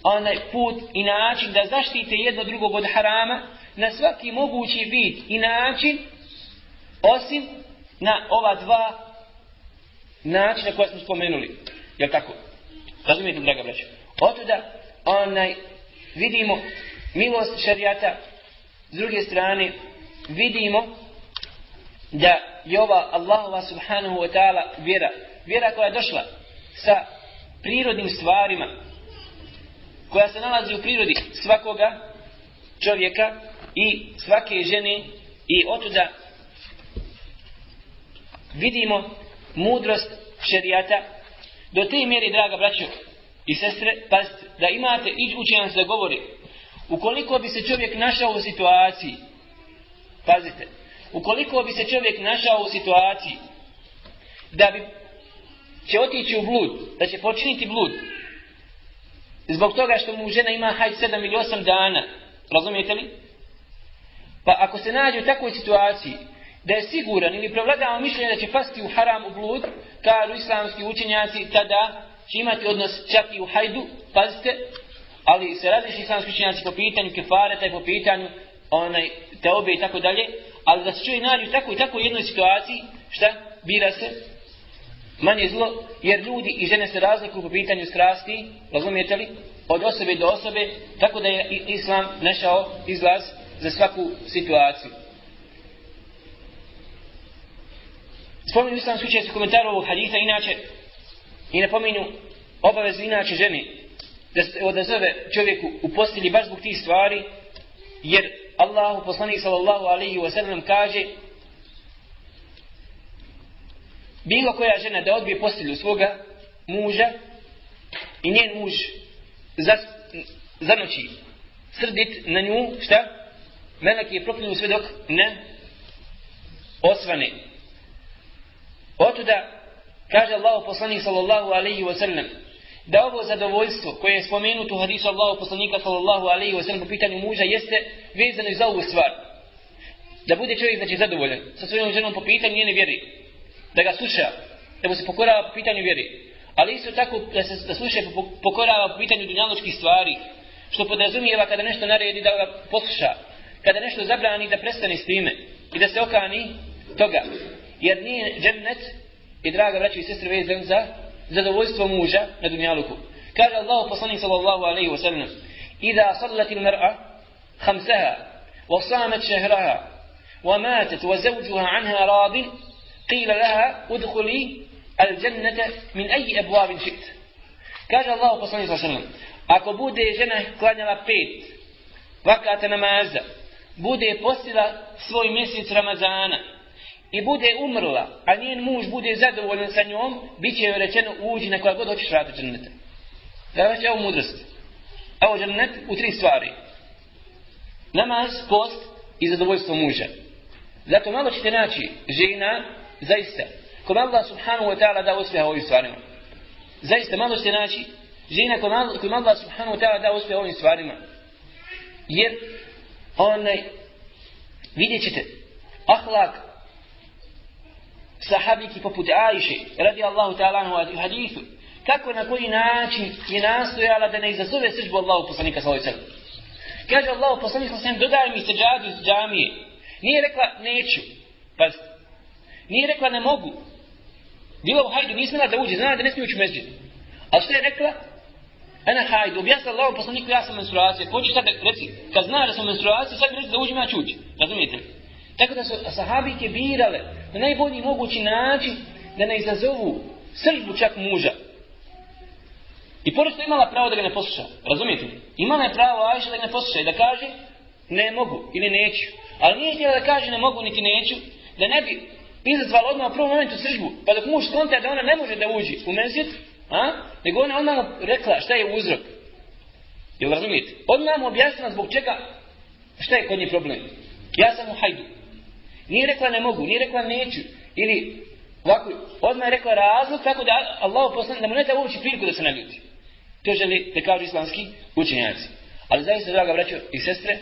onaj put i način da zaštite jedno drugog od harama na svaki mogući vid i način osim na ova dva načina koja smo spomenuli. Jel tako? Razumijete, draga braća? Otuda onaj vidimo milost šarijata s druge strane vidimo da je ova Allahova subhanahu wa ta'ala vjera vjera koja je došla sa prirodnim stvarima koja se nalazi u prirodi svakoga čovjeka i svake žene i otuda vidimo mudrost šerijata do te mjeri, draga braćo i sestre, pazite, da imate i učenjan se govori ukoliko bi se čovjek našao u situaciji pazite, ukoliko bi se čovjek našao u situaciji da bi će otići u blud, da će počiniti blud zbog toga što mu žena ima hajt sedam ili osam dana razumijete li? Pa ako se nađe u takvoj situaciji da je siguran ili prevladava mišljenje da će pasti u haram u blud kažu islamski učenjaci tada će imati odnos čak i u hajdu pazite ali se različi islamski učenjaci po pitanju kefareta i po pitanju onaj teobe i tako dalje ali da se čuje tako u tako u jednoj situaciji šta bira se manje zlo, jer ljudi i žene se razlikuju po pitanju strasti, razumijete li, od osobe do osobe, tako da je Islam našao izlaz za svaku situaciju. Spominju Islam slučaj komentaru ovog haditha, inače, i napominju obavezu inače žene, da se odazove čovjeku u postelji baš zbog tih stvari, jer Allahu poslanik sallallahu alaihi wa sallam kaže, bilo koja žena da odbije postelju svoga muža i njen muž za, za noći srdit na nju, šta? Melek je proklinu sve dok ne osvane. Otuda kaže Allah poslanik sallallahu alaihi wa sallam da ovo zadovoljstvo koje je spomenuto u hadisu Allahu poslanika sallallahu alaihi wa sallam po pitanju muža jeste vezano za ovu stvar. Da bude čovjek znači zadovoljan sa svojom ženom po pitanju njene vjeri da ga sluša, da mu se pokorava po pitanju vjeri. Ali isto tako da se da sluša pokorava po pitanju dunjaločkih stvari, što podrazumijeva kada nešto naredi da ga posluša, kada nešto zabrani da prestane s time i da se okani toga jer nije džennet i draga braćo i sestre vezan za zadovoljstvo muža na dunjaluku. Kaže Allah poslanik sallallahu alaihi wa sallam Ida sallati mar'a khamsaha wa samet šehraha wa matet wa zavđuha anha radin qila laha udhuli al džennete min aji abuavin šit. Kaže Allah poslanik sallallahu alaihi wa sallam Ako bude žena klanjala pet vakata namaza, bude postila svoj mjesec Ramazana, i bude umrla a njen muž bude zadovoljan sa njom bit će joj rečeno uđi na koja god hoćeš rati dženneta da već ovo mudrost ovo džennet u tri stvari namaz, post i zadovoljstvo muža zato malo ćete naći žena zaista, kome Allah subhanahu wa ta'ala da uspjeha ovim stvarima. Zaista, malo ćete naći, žena kome Allah subhanahu wa ta'ala da uspjeha ovim stvarima. Jer, onaj, vidjet ćete, ahlak sahabiki poput Ajše, radi Allahu ta'ala anhu u hadithu, kako na koji način je nastojala da ne izazove srđbu Allahu poslanika sallallahu alejhi ve sellem. Kaže Allahu poslanik sallallahu alejhi ve sellem dodaj mi seđadu iz džamije. Nije rekla neću. Pa nije rekla ne mogu. Bila u hajdu, nije smjela da uđe, znala da ne smije ući u mezđid. A što je rekla? Ena hajdu, objasnila Allahu poslaniku, ja sam menstruacija. Ko će sad reci, kad zna da sam menstruacija, sad reći da uđem ja ću ući. Razumijete? Tako da su sahabike birale na najbolji mogući način da ne izazovu sržbu čak muža. I pored imala pravo da ga ne posluša. Razumijete? Imala je pravo Ajša da ga ne posluša i da kaže ne mogu ili neću. Ali nije htjela da kaže ne mogu niti neću, da ne bi izazvala odmah u prvom momentu sržbu, pa dok muž skonta da ona ne može da uđi u mezit, a? nego ona odmah rekla šta je uzrok. Jel razumijete? Odmah mu objasnila zbog čega, šta je kod nje problem. Ja sam u hajdu. Nije rekla ne mogu, nije rekla neću. Ili ovako, odmah je rekla razlog tako da Allah poslan, da mu ne da uopće priliku da se naljuti. To želi da kažu islamski učenjaci. Ali zaista, draga braćo i sestre,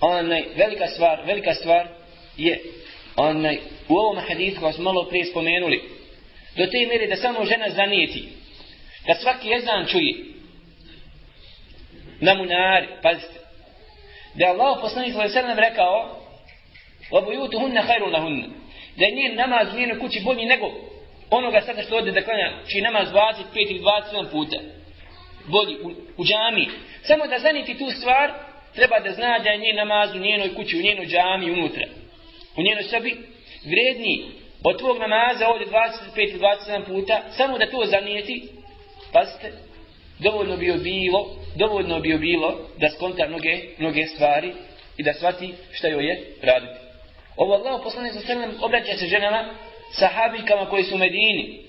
onaj velika stvar, velika stvar je onaj, u ovom hadithu koji smo malo prije spomenuli, do te mjere da samo žena zanijeti, da svaki jezan čuje, na munari, pazite, da je Allah poslanik sallallahu alejhi rekao: "Wa buyutuhunna khayrun lahunna." Da je njen namaz u njenoj kući bolji nego onoga sada što ode da klanja, čiji namaz 25 ili 27 puta. Bolji u, u džami. Samo da zaniti tu stvar, treba da zna da je njen namaz u njenoj kući, u njenoj džami unutra. U njenoj sobi vredni od tvog namaza ovdje 25 ili 27 puta, samo da to zanijeti, pazite, dovoljno bi bilo, dovoljno bi bilo da skonta mnoge, mnoge stvari i da shvati šta joj je raditi. Ovo Allah poslani sa sredem obraća se ženama, sahabikama koji su u Medini,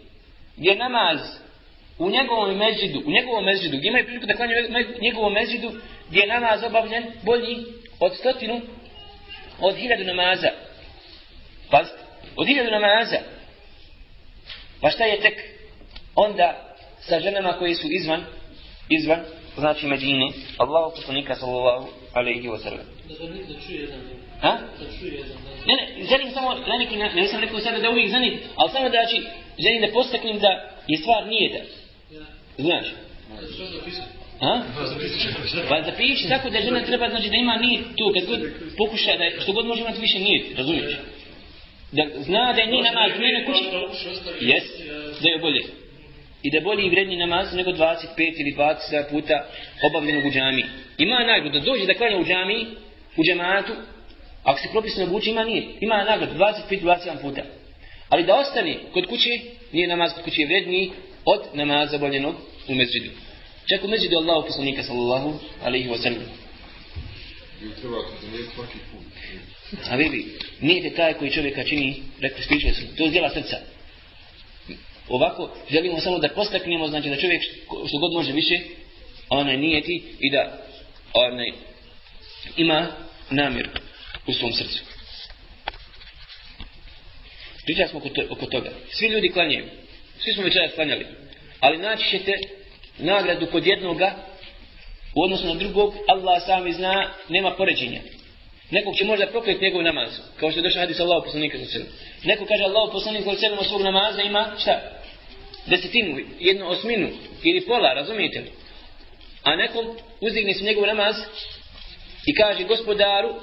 gdje namaz u njegovom mezidu, u njegovom mezidu, gdje imaju priliku da klanju njegovom mezidu, gdje je namaz obavljen bolji od stotinu, od hiljadu namaza. Pazite, od hiljadu namaza. Pa šta je tek onda sa ženama koje su izvan, izvan, znači Medine, Allahu poslanika sallallahu alaihi wa sallam. Da čuje jedan. Ha? Ne, ne, želim samo, na neki, ne, ne sam rekao sada da uvijek zanim, ali samo da znači, želim da postaknem da je stvar nije da. Znaš? Ha? Pa zapiši tako da žena treba znači da ima nijet tu kad god pokuša da što god može imati više nijet, razumiješ? Da zna da je nije namaz u njenoj kući. Jes, da je bolje. I da bolji i vredniji namaz nego 25 ili 20 puta obavljenog u džami. Ima nagradu da dođe da klanja u džami, u džematu, ako se propisno obuči, ima nije. Ima nagradu 25-27 puta. Ali da ostane kod kuće, nije namaz kod kuće vredniji od namaza obavljenog u mezđidu. Čak u mezđidu Allahu poslanika sallallahu alaihi wa sallam. A vidi, nije te taj koji čovjeka čini, rekli spiče su, to je djela srca. Ovako, želimo samo da postaknemo, znači da čovjek što god može više, onaj nijeti i da onaj ima namjer u svom srcu. Pričali smo oko, to, oko toga. Svi ljudi klanjaju. Svi smo večeras klanjali. Ali naći ćete nagradu kod jednoga u odnosu na drugog, Allah sami zna, nema poređenja. Nekog će možda prokleti njegov namaz, kao što je došao hadis Allahu poslanika sa sebe. Neko kaže Allahu poslanik sa sebe svog namaza ima šta? Desetinu, jednu osminu ili pola, razumijete li? A nekom uzdigne se njegov namaz i kaže gospodaru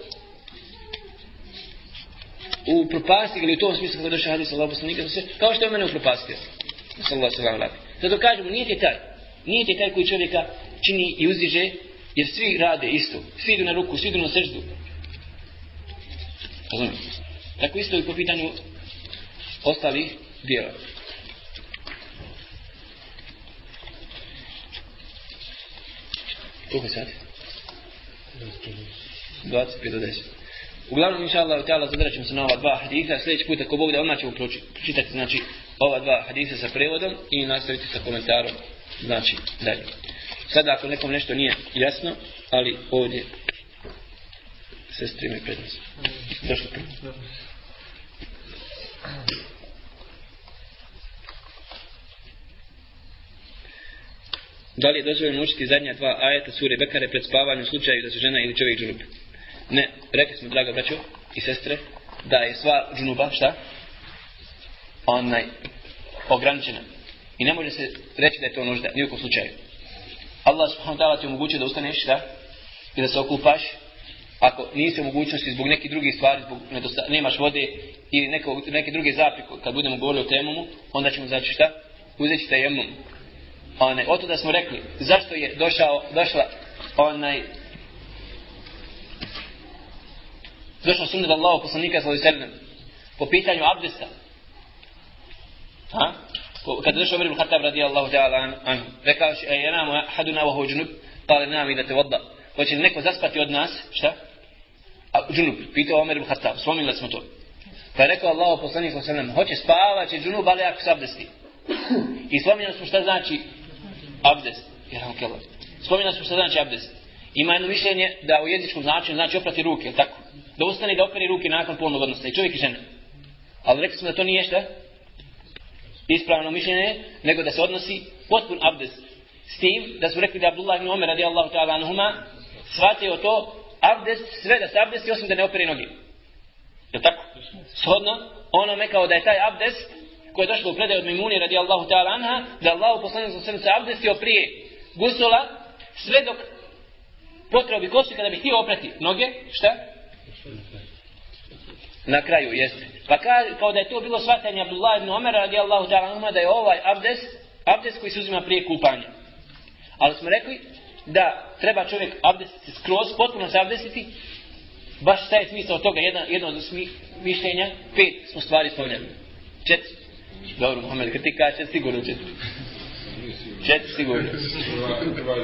u propasti ili u tom smislu kako je došao hadis Allahu poslanika sa sebe, kao što je mene upropastio. Sallallahu sallam labi. Zato kažemo, nije ti taj. Nije ti taj koji čovjeka čini i uzdiže, jer svi rade isto. Svi idu na ruku, svi idu na seždu. Razumijem. Tako isto i po pitanju ostalih dijela. Koliko sad? 25 do 10. Uglavnom, inša Allah, ta'ala, zadarat ćemo se na ova dva hadisa. Sljedeći put, ako Bog da, odmah ćemo pročitati, znači, ova dva hadisa sa prevodom i nastaviti sa komentarom, znači, dalje. Sada, ako nekom nešto nije jasno, ali ovdje sestri imaju prednost. Došli prvo. Da li je dozvoljeno učiti zadnja dva ajeta sure Bekare pred spavanjem u slučaju da se žena ili čovjek džunup? Ne, rekli smo, draga braćo i sestre, da je sva džunuba, šta? Onaj, ograničena. I ne može se reći da je to nužda, nijekom slučaju. Allah subhanahu wa ta'ala ti omogućuje da ustaneš šta? I da se okupaš. Ako nisi u mogućnosti zbog nekih drugih stvari, zbog nedosta, nemaš vode ili neko, neke druge zapreke, kad budemo govorili o temomu, onda ćemo znači šta? Uzet ćete jemom. Onaj, o da smo rekli, zašto je došao, došla onaj, došao sunnet Allahu poslanika sallallahu alejhi ve sellem po pitanju abdesta. Ha? Kad došao Omer ibn Khattab radijallahu ta'ala anhu, rekao je, "Ej, namu haduna wa hujnub, junub." Qala pa nam ida tawadda. Hoće li neko zaspati od nas? Šta? A junub, pitao Omer ibn Khattab, spominjali smo to. Pa je rekao Allahu poslanik sallallahu alejhi ve sellem, hoće spavati ali ako se abdesti. I spominjali smo šta znači abdest. Jerhamukallah. Spominjali smo šta znači abdest. Ima jedno mišljenje da u jezičkom značenju znači oprati ruke, je tako? Da ustane i da operi ruke nakon polnog odnosa. I čovjek i žena. Ali rekli smo da to nije šta? Ispravno mišljenje, nego da se odnosi potpun abdest. S tim da su rekli da Abdullah ibn Omer radijallahu ta'ala anuhuma shvatio to abdest, sve da se abdesti osim da ne opere noge. Je tako? Shodno, onome kao da je taj abdest koje je došlo u predaju od Mimuni radijallahu ta'ala anha, da Allah poslanik sa se abdestio prije gusula, sve dok potrao bi kosu kada bi htio oprati noge, šta? Na kraju, jeste. Pa ka, kao da je to bilo shvatanje Abdullah ibn Omer radijallahu ta'ala anha, da je ovaj abdest, abdest koji se uzima prije kupanja. Ali smo rekli da treba čovjek abdestiti skroz, potpuno se abdestiti, baš šta je smisao toga, jedna, jedno od mišljenja, pet smo stvari spomljali. Četiri. Dobro, Mohamed, kad ti kaže sigurno četiri. Četiri sigurno. Da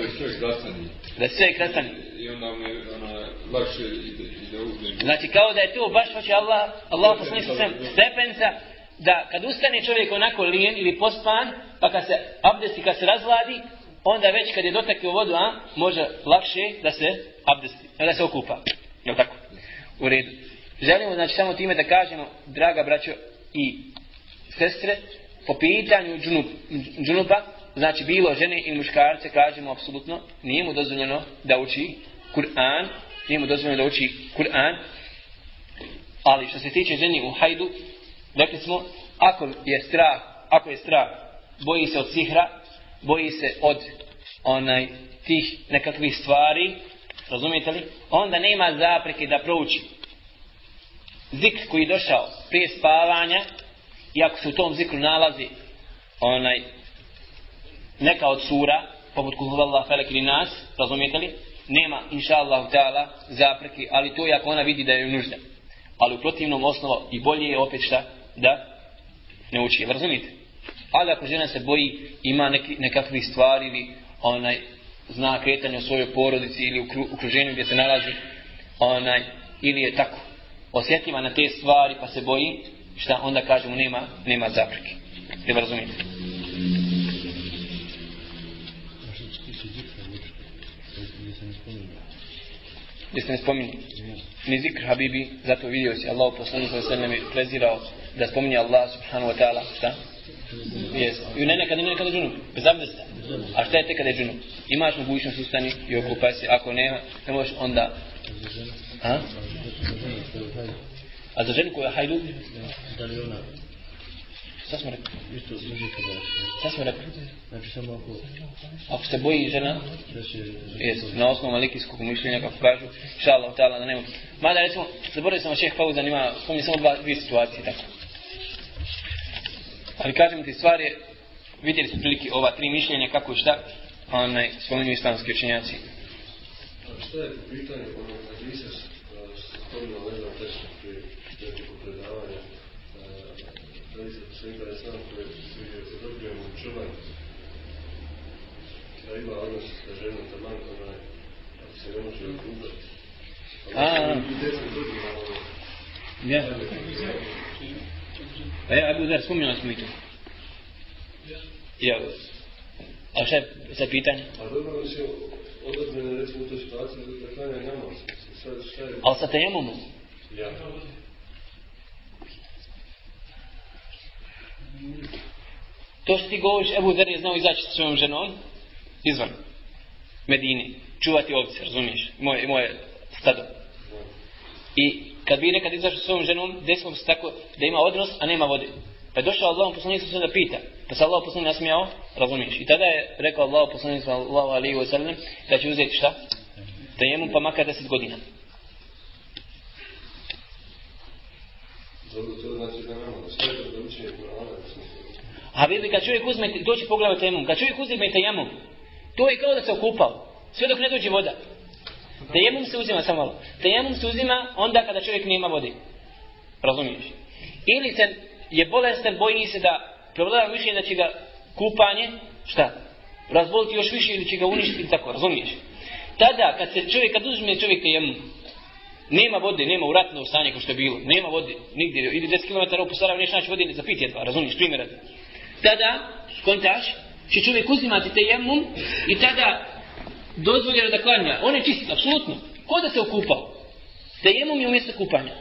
sve krasani. Da sve krasani. I onda mi ona, lakše ide, ide uzme. Znači kao da je to baš hoće Allah, Allah poslanik sa svem stepenca, da kad ustane čovjek onako lijen ili pospan, pa kad se abdesti, kad se razladi, onda već kad je dotakio vodu, a, može lakše da se abdesti, da se okupa. Je tako? U redu. Želimo znači samo time da kažemo, draga braćo i sestre, po pitanju džunub, džunuba, znači bilo žene i muškarce, kažemo apsolutno, nije mu dozvoljeno da uči Kur'an, nije mu dozvoljeno da uči Kur'an, ali što se tiče ženi u hajdu, rekli smo, ako je strah, ako je strah, boji se od sihra, boji se od onaj tih nekakvih stvari, razumijete li, onda nema zapreke da prouči. Zikr koji je došao prije spavanja, iako se u tom zikru nalazi onaj neka od sura, poput kuhuvallah felek ili nas, razumijete li, nema, inša Allah, ta'ala, zapreki, ali to je ako ona vidi da je nužda. Ali u protivnom osnovu i bolje je opet šta, da ne uči, razumijete? Ali ako žena se boji, ima neki, nekakvih stvari ili onaj, zna kretanje u svojoj porodici ili u okruženju gdje se nalazi, onaj, ili je tako osjetljiva na te stvari pa se boji, šta onda kažemo nema, nema zapreke. Ne razumijete? Gdje se ne spominje? Ni zikr Habibi, zato vidio si Allah poslanik sa sallam je prezirao da spominje Allah subhanahu wa ta'ala, šta? Jes. I ne nekada, ne nekada džunup, bez abdesta. A šta je te kada je džunup? Imaš mogućnost ustani i okupaj se, ako nema, ne možeš onda... A? A za ženu koja hajdu? Da li ona Šta smo rekli? isto može kada Šta smo rekli? Znači samo ako Ako se boji žena, da će Jesu, na osnovu malikijskog mišljenja, kako kažu, inša Allah, ta'ala, da nema. Mada, recimo, zaboravio sam šeh Fauzan, ima, spominje samo dva, dvije situacije, tako. Ali kažem ti, stvar je, vidjeli ste prilike ova tri mišljenja, kako i šta, onaj, spominju islamski učenjaci. Šta je pitanje ono kad nisam spomenuo, ne znam, tečno prije nekoliko predavanja, da nisam sve interesantno koje se odobrijemo u čuvanju, da ima odnos sa ženom taman, onaj, ako se ne može okupati. A. I djeca dobijemo ono, Ja. A ja, Abu Dar, spominjali smo i to. Ja. A šta je za pitanje? A dobro da se odabrane recimo u toj situaciji da klanja namaz. Sad šta je? Ali sa tejemomom? Ja. To što ti govoriš, Ebu Zer je znao izaći sa svojom ženom izvan Medine, čuvati ovce, razumiješ, moje, moje stado. I kad bi nekad izašao sa svojom ženom, desilo se tako da ima odnos, a nema vode. Pa je došao Allah poslanik se da pita. Pa se Allah poslanik nasmijao, razumiješ. I tada je rekao Allah poslanik sallallahu alaihi wa sallam da će uzeti šta? Tejemum pa makar 10 godina. Znači da da da A vidi, kad čovjek uzme, doći pogledaj tejemum, kad čovjek uzme tejemum, to je kao da se okupao. Sve dok ne dođe voda. Tejemum se uzima samo malo. Tejemum se uzima onda kada čovjek nema vode. Razumiješ? Ili se je bolestan, boji se da prevladava više da će ga kupanje, šta? Razboliti još više ili će ga uništiti tako, razumiješ? Tada, kad se čovjek, kad uzme čovjek tejemum, nema vode, nema u ratno stanje kao što je bilo, nema vode, nigdje, ili 10 km u Sarajevo, neš naći vode za piti jedva, razumiješ, primjer. Tada, kontaš, će čovjek uzimati tejemum i tada dozvoljeno da klanja. On je čist, apsolutno. Ko da se okupao? Tejemum je umjesto kupanja.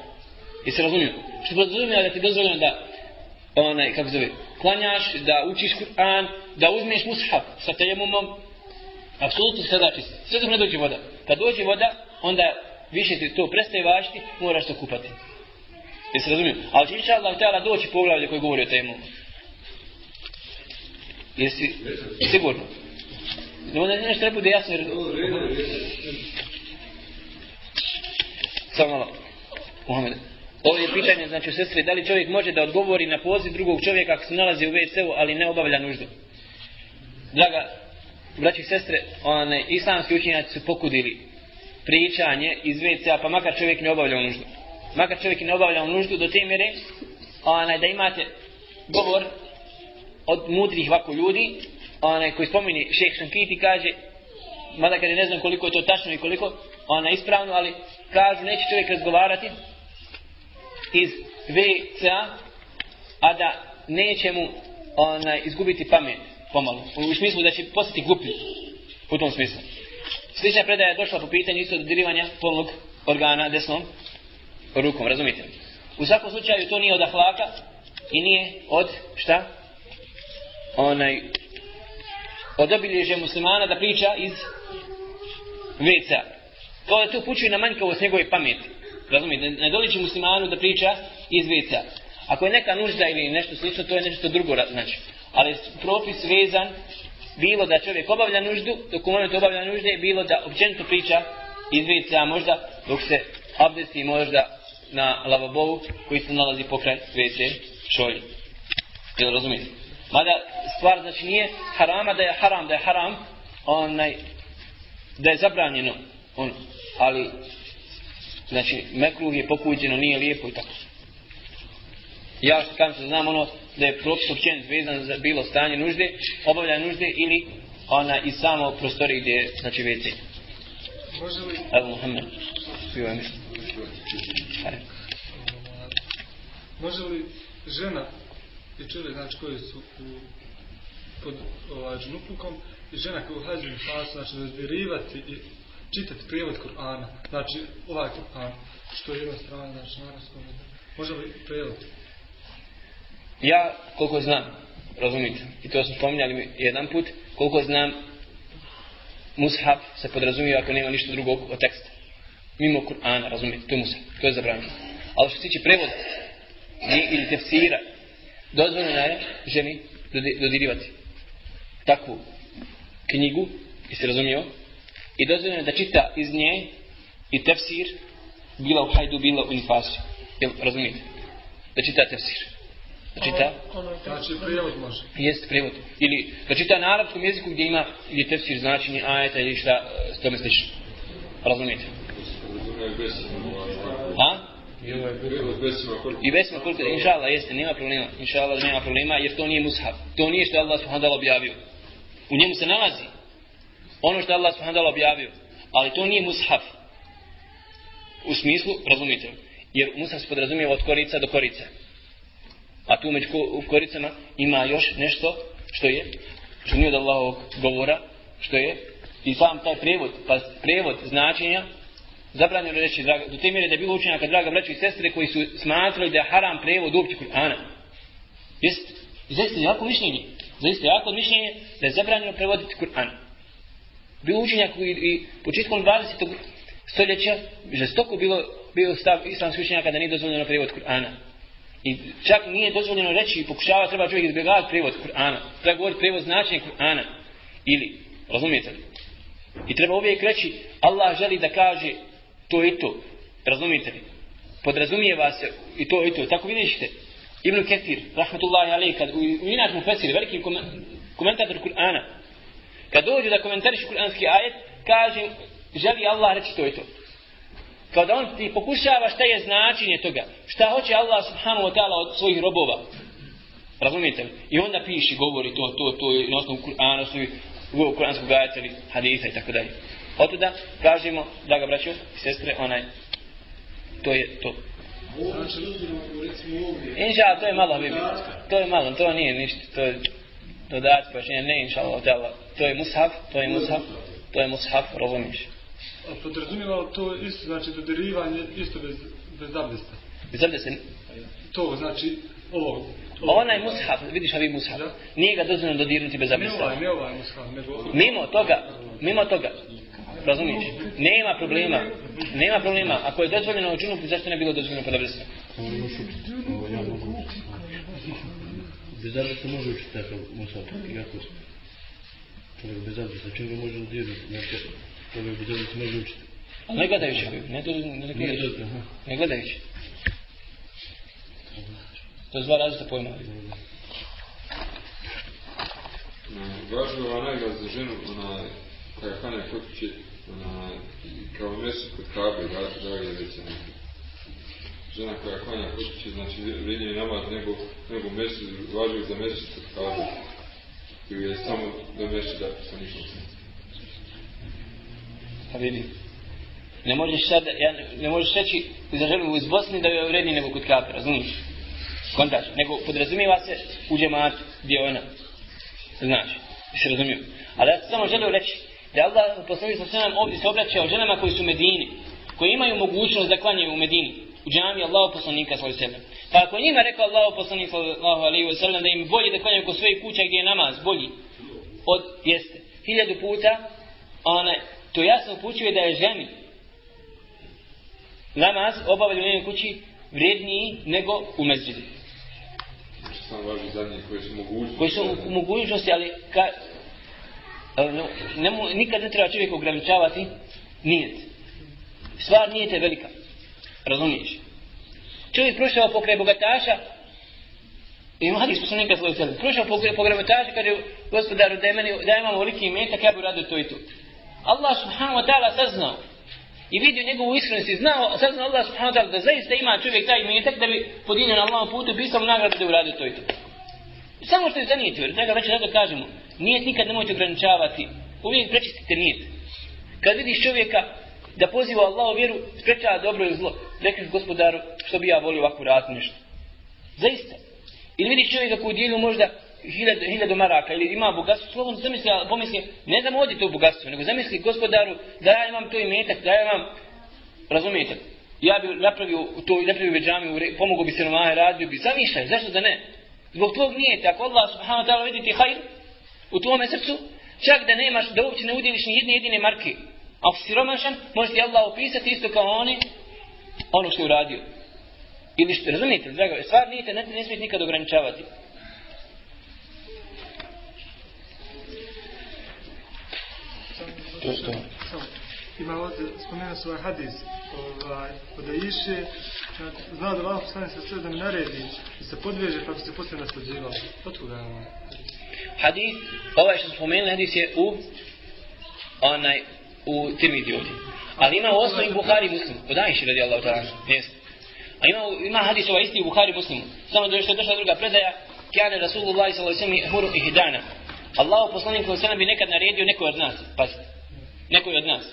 Jesi razumio? Što podrazumio da ti dozvoljeno da onaj, kako zove, klanjaš, da učiš Kur'an, da uzmeš mushaf sa tejemumom, apsolutno se sada čist. Sve dok ne dođe voda. Kad dođe voda, onda više ti to prestaje važiti, moraš se kupati. Jesi razumio? Ali će inša Allah htjela doći poglavlje koji govori o tejemumu. Jesi sigurno? Ne onda nešto ne bude jasno jer... Samo malo. Mohamed. Ovo je pitanje, znači, sestri, da li čovjek može da odgovori na poziv drugog čovjeka ako se nalazi u WC-u, ali ne obavlja nuždu? Draga, braći i sestre, one, islamski učenjaci su pokudili pričanje iz WC-a, pa makar čovjek ne obavlja nuždu. Makar čovjek ne obavlja nuždu do te mjere, onaj, da imate govor od mudrih ovako ljudi, onaj koji spomini šeh Šankiti kaže, mada kada ne znam koliko je to tačno i koliko, ona ispravno, ali kažu neće čovjek razgovarati iz WCA, a da neće mu onaj, izgubiti pamet pomalo. U smislu da će postati glupi u tom smislu. Slična predaja je došla po pitanju isto dodirivanja polnog organa desnom rukom, razumite? U svakom slučaju to nije od ahlaka i nije od šta? Onaj od obilježja muslimana da priča iz veca. To je to upućuje na manjkavost njegove pameti. Razumite, ne doliči muslimanu da priča iz veca. Ako je neka nužda ili nešto slično, to je nešto drugo, znači. Ali propis vezan, bilo da čovjek obavlja nuždu, dok u momentu obavlja nužde, je bilo da općenito priča iz veca, možda dok se abdesti možda na lavabovu koji se nalazi pokraj svete šolje. Jel razumijete? Mada stvar znači nije harama da je haram, da je haram, onaj, da je zabranjeno, on, ali, znači, mekruh je pokuđeno, nije lijepo i tako. Ja što kam se znam ono, da je propis općen vezan za bilo stanje nužde, obavlja nužde ili ona i samo prostori gdje je, znači, WC. Može li... Evo Muhammed. Može li žena i čovjek, znači, koji su u, pod ovaj, žnupukom i žena koja u fasu, znači, razbirivati i čitati prijevod Kur'ana, znači, ovaj Kur'an, što je jedna strana, znači, na može li prijevod? Ja, koliko znam, razumite, i to smo spominjali jedan put, koliko znam, mushaf se podrazumije ako nema ništa drugog od teksta. Mimo Kur'ana, razumite, to je mushab, to je zabranjeno. Ali što se tiče prevoda, ili tefsira, dozvoljeno je ženi dodirivati takvu knjigu, jeste razumio, i dozvoljeno je da čita iz nje i tefsir, bila u hajdu, bila u nifasu. Jel, razumijete? Da čita tefsir. Da čita? Znači, prijevod može. Jest prijevod. Ili da čita na arapskom jeziku gdje ima gdje tefsir značenje ajeta ili šta s tome slično. Razumijete? Ha? I besma koliko, inša Allah, jeste, nema problema. Inša Allah, nema problema, jer to nije mushaf. To nije što je Allah subhanahu objavio. U njemu se nalazi ono što je Allah subhanahu objavio. Ali to nije mushaf. U smislu, razumite, jer mushaf se podrazumije od korica do korice. A tu među koricama ima još nešto što je, što nije od Allahovog govora, što je i sam taj prevod, pa prevod značenja zabranjeno reći, draga, do te mjere da je bilo učenjaka, draga braću i sestre, koji su smatrali da je haram prevod uopće Kur'ana. Jeste, zaista jako mišljenje, zaista jako mišljenje da je zabranjeno prevoditi Kur'an. Bilo učenjak i, i početkom 20. stoljeća, žestoko bilo, bio stav islamskih učenjaka da nije dozvoljeno prevod Kur'ana. I čak nije dozvoljeno reći i pokušava, treba čovjek izbjegavati prevod Kur'ana. Treba govoriti prevod značenja Kur'ana. Ili, razumijete li? I treba uvijek reći, Allah želi da kaže to i to. Razumite li? Podrazumijeva se i to i to. Tako vidite, Ibn Ketir, rahmetullahi alaih, kad u, u inač mu fesir, veliki komentator Kur'ana, kad dođe da komentariš Kur'anski ajet, kaže, želi Allah reći to i to. Kao da on ti pokušava šta je značenje toga. Šta hoće Allah subhanahu wa ta'ala od svojih robova. Razumijete li? I onda piši, govori to, to, to, na osnovu Kur'ana, svojih kuranskog ajeta ili hadisa i tako dalje. Oto da kažemo, da ga braćo i sestre, onaj, to je to. Inša, to je malo, bibi. To je malo, to nije ništa, to je dodatak, pa ne, inša Allah, to je mushaf, to je mushaf, to je mushaf, razumiješ. A podrazumijeva to isto, znači dodirivanje isto bez, bez abdesta? Bez abdesta? To, znači, ovo. Onaj mushaf, vidiš ovi mushaf, nije ga dozvoljeno dodirnuti bez abdesta. Ne ovaj, ne ovaj mushaf, nego... Mimo toga, mimo toga, razumiješ, nema problema, nema problema, ako je dozvoljeno u džunupu, zašto ne bilo dozvoljeno pod abdesta? Bez abdesta može učiti takav mushaf, kako? Čovjek bez abdesta, čim ga može dodirnuti, znači, čovjek bez abdesta može učiti. Ne gledajući, ne, ne, ne, ne, ne gledajući. To je dva različita pojma. Važno je ona nagrada za ženu, ona koja hane kod kuće, ona kao mjesto kod kabe, da, da je veća žena koja klanja kod kuće, znači vrednije namaz nego, nego mjesto, važuje za mjesto kod kabe. Ili je samo da mjesto da sa nikom Pa vidi. Ne možeš sad, ja, ne možeš reći za ženu iz Bosne da je vrednije nego kod kabe, razumiješ? kontač, nego podrazumijeva se u džematu gdje ona. Znači, se razumiju. Ali ja samo želio reći da Allah poslani sa sve nam ovdje se obraća o ženama koji su u Medini, koji imaju mogućnost da klanjaju u Medini, u džami Allahu poslanika svoj sebe. Pa ako njima rekao Allahu poslanik sallallahu alaihi wa sallam da im bolje da klanjaju kod svojih kuća gdje je namaz bolji od jeste. Hiljadu puta, ona, to jasno upućuje da je ženi namaz obavljaju u njenoj kući vrijedniji nego u mezđidu samo važi za njih koji su mogućnosti. Koji su u mogućnosti, ali ka, ne, mu, nikad ne treba čovjek ograničavati nijet. Stvar nije te velika. Razumiješ? Čovjek prošao pokraj bogataša i mladi su sam nekad svoj sebe. Prošao pokraj, bogataša kada je gospodaru da, je meni, da imam veliki imetak, ja bi radio to i to. Allah subhanahu wa ta'ala saznao i vidio njegovu iskrenost i znao, saznao zna Allah subhanahu wa ta'ala da zaista ima čovjek taj imetak da bi podinio na Allahom putu, pisao nagradu da uradio to i to. Samo što je zanijetio, jer ga već zato kažemo, nijet nikad nemojte ograničavati, uvijek prečistite nijet. Kad vidiš čovjeka da poziva Allahu vjeru, sprečava dobro ili zlo, rekliš gospodaru, što bi ja volio ovako raditi nešto. Zaista. Ili vidiš čovjeka koji dijelu možda hiljadu, hiljadu maraka ili ima bogatstvo, slovom zamisli, pomisli, ne znam ovdje to bogatstvo, nego zamisli gospodaru da ja imam to imetak, da ja imam, razumijete, ja bi napravio to, napravio bi džamiju, pomogao bi se na mahe, radio bi, zamišljaj, zašto da ne? Zbog tog nije, ako Allah subhanahu wa ta'ala vidi ti hajr u tvome srcu, čak da nemaš, da uopće ne udjeliš ni jedne jedine marke, ako si romašan, može ti Allah opisati isto kao oni, ono što je uradio. Ili što, razumijete, drago, stvar nije te, ne, ne smijete nikad ograničavati. to to. Ima ovdje, spomenuo se ovaj hadis, ovaj, od Aiše, znao da Allah poslani sa sve da naredi, i se podveže pa bi se poslije naslađivao. Otkuda je ovaj? Hadis, ovaj što spomenuli, hadis je u, onaj, u Tirmidhi ovdje. Ali ima u osnovi Buhari muslim, od Aiše radi Allah ta'ala, jest. A ima, ima hadis ovaj isti u Buhari muslimu. Samo da što je došla druga predaja, kjane Rasulullah sallallahu alaihi sallam huru ihdana. Allah poslanik sallallahu sallam bi nekad naredio nekoj od nas, pazite nekoj od nas.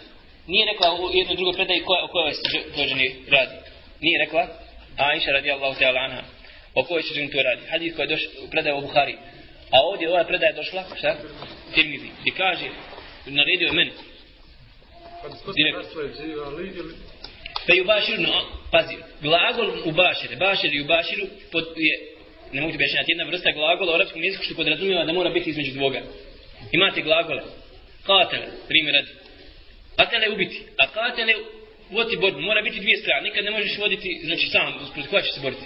Nije rekla u jednoj drugoj predaji koja, o kojoj se to ženi radi. Nije rekla Aisha radi Allahu ta'ala anha. O kojoj se ženi to radi. Hadis koji je došao u u Buhari. A ovdje ova predaja je došla, šta? Tirmizi. I kaže, naredio je meni. Pa i u Baširu, no, pazi, glagol u Bašire, Bašir i u Baširu pod, je, ne mogu ti objašnjati, jedna vrsta glagola u arapskom jeziku što podrazumijeva da mora biti između dvoga. Imate glagole. Katele, primjer radi. Katele ubiti. A katele voti borbu. Mora biti dvije strane. Nikad ne možeš voditi, znači sam, protiv koja će se boriti.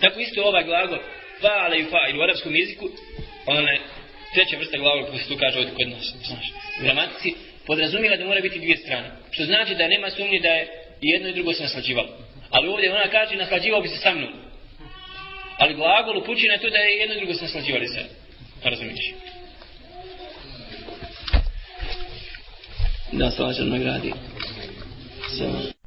Tako isto ovaj glagol fa'ala i fa'il u arapskom jeziku, ona je treća vrsta glagola koja se tu kaže ovdje kod nas, znaš, u gramatici, podrazumijela da mora biti dvije strane. Što znači da nema sumnje da je jedno i drugo se naslađivalo. Ali ovdje ona kaže naslađivao bi se sa mnom. Ali glagol upući na to da je jedno i drugo se naslađivali se. Razumiješ? Da, slažem nagradi. Samo.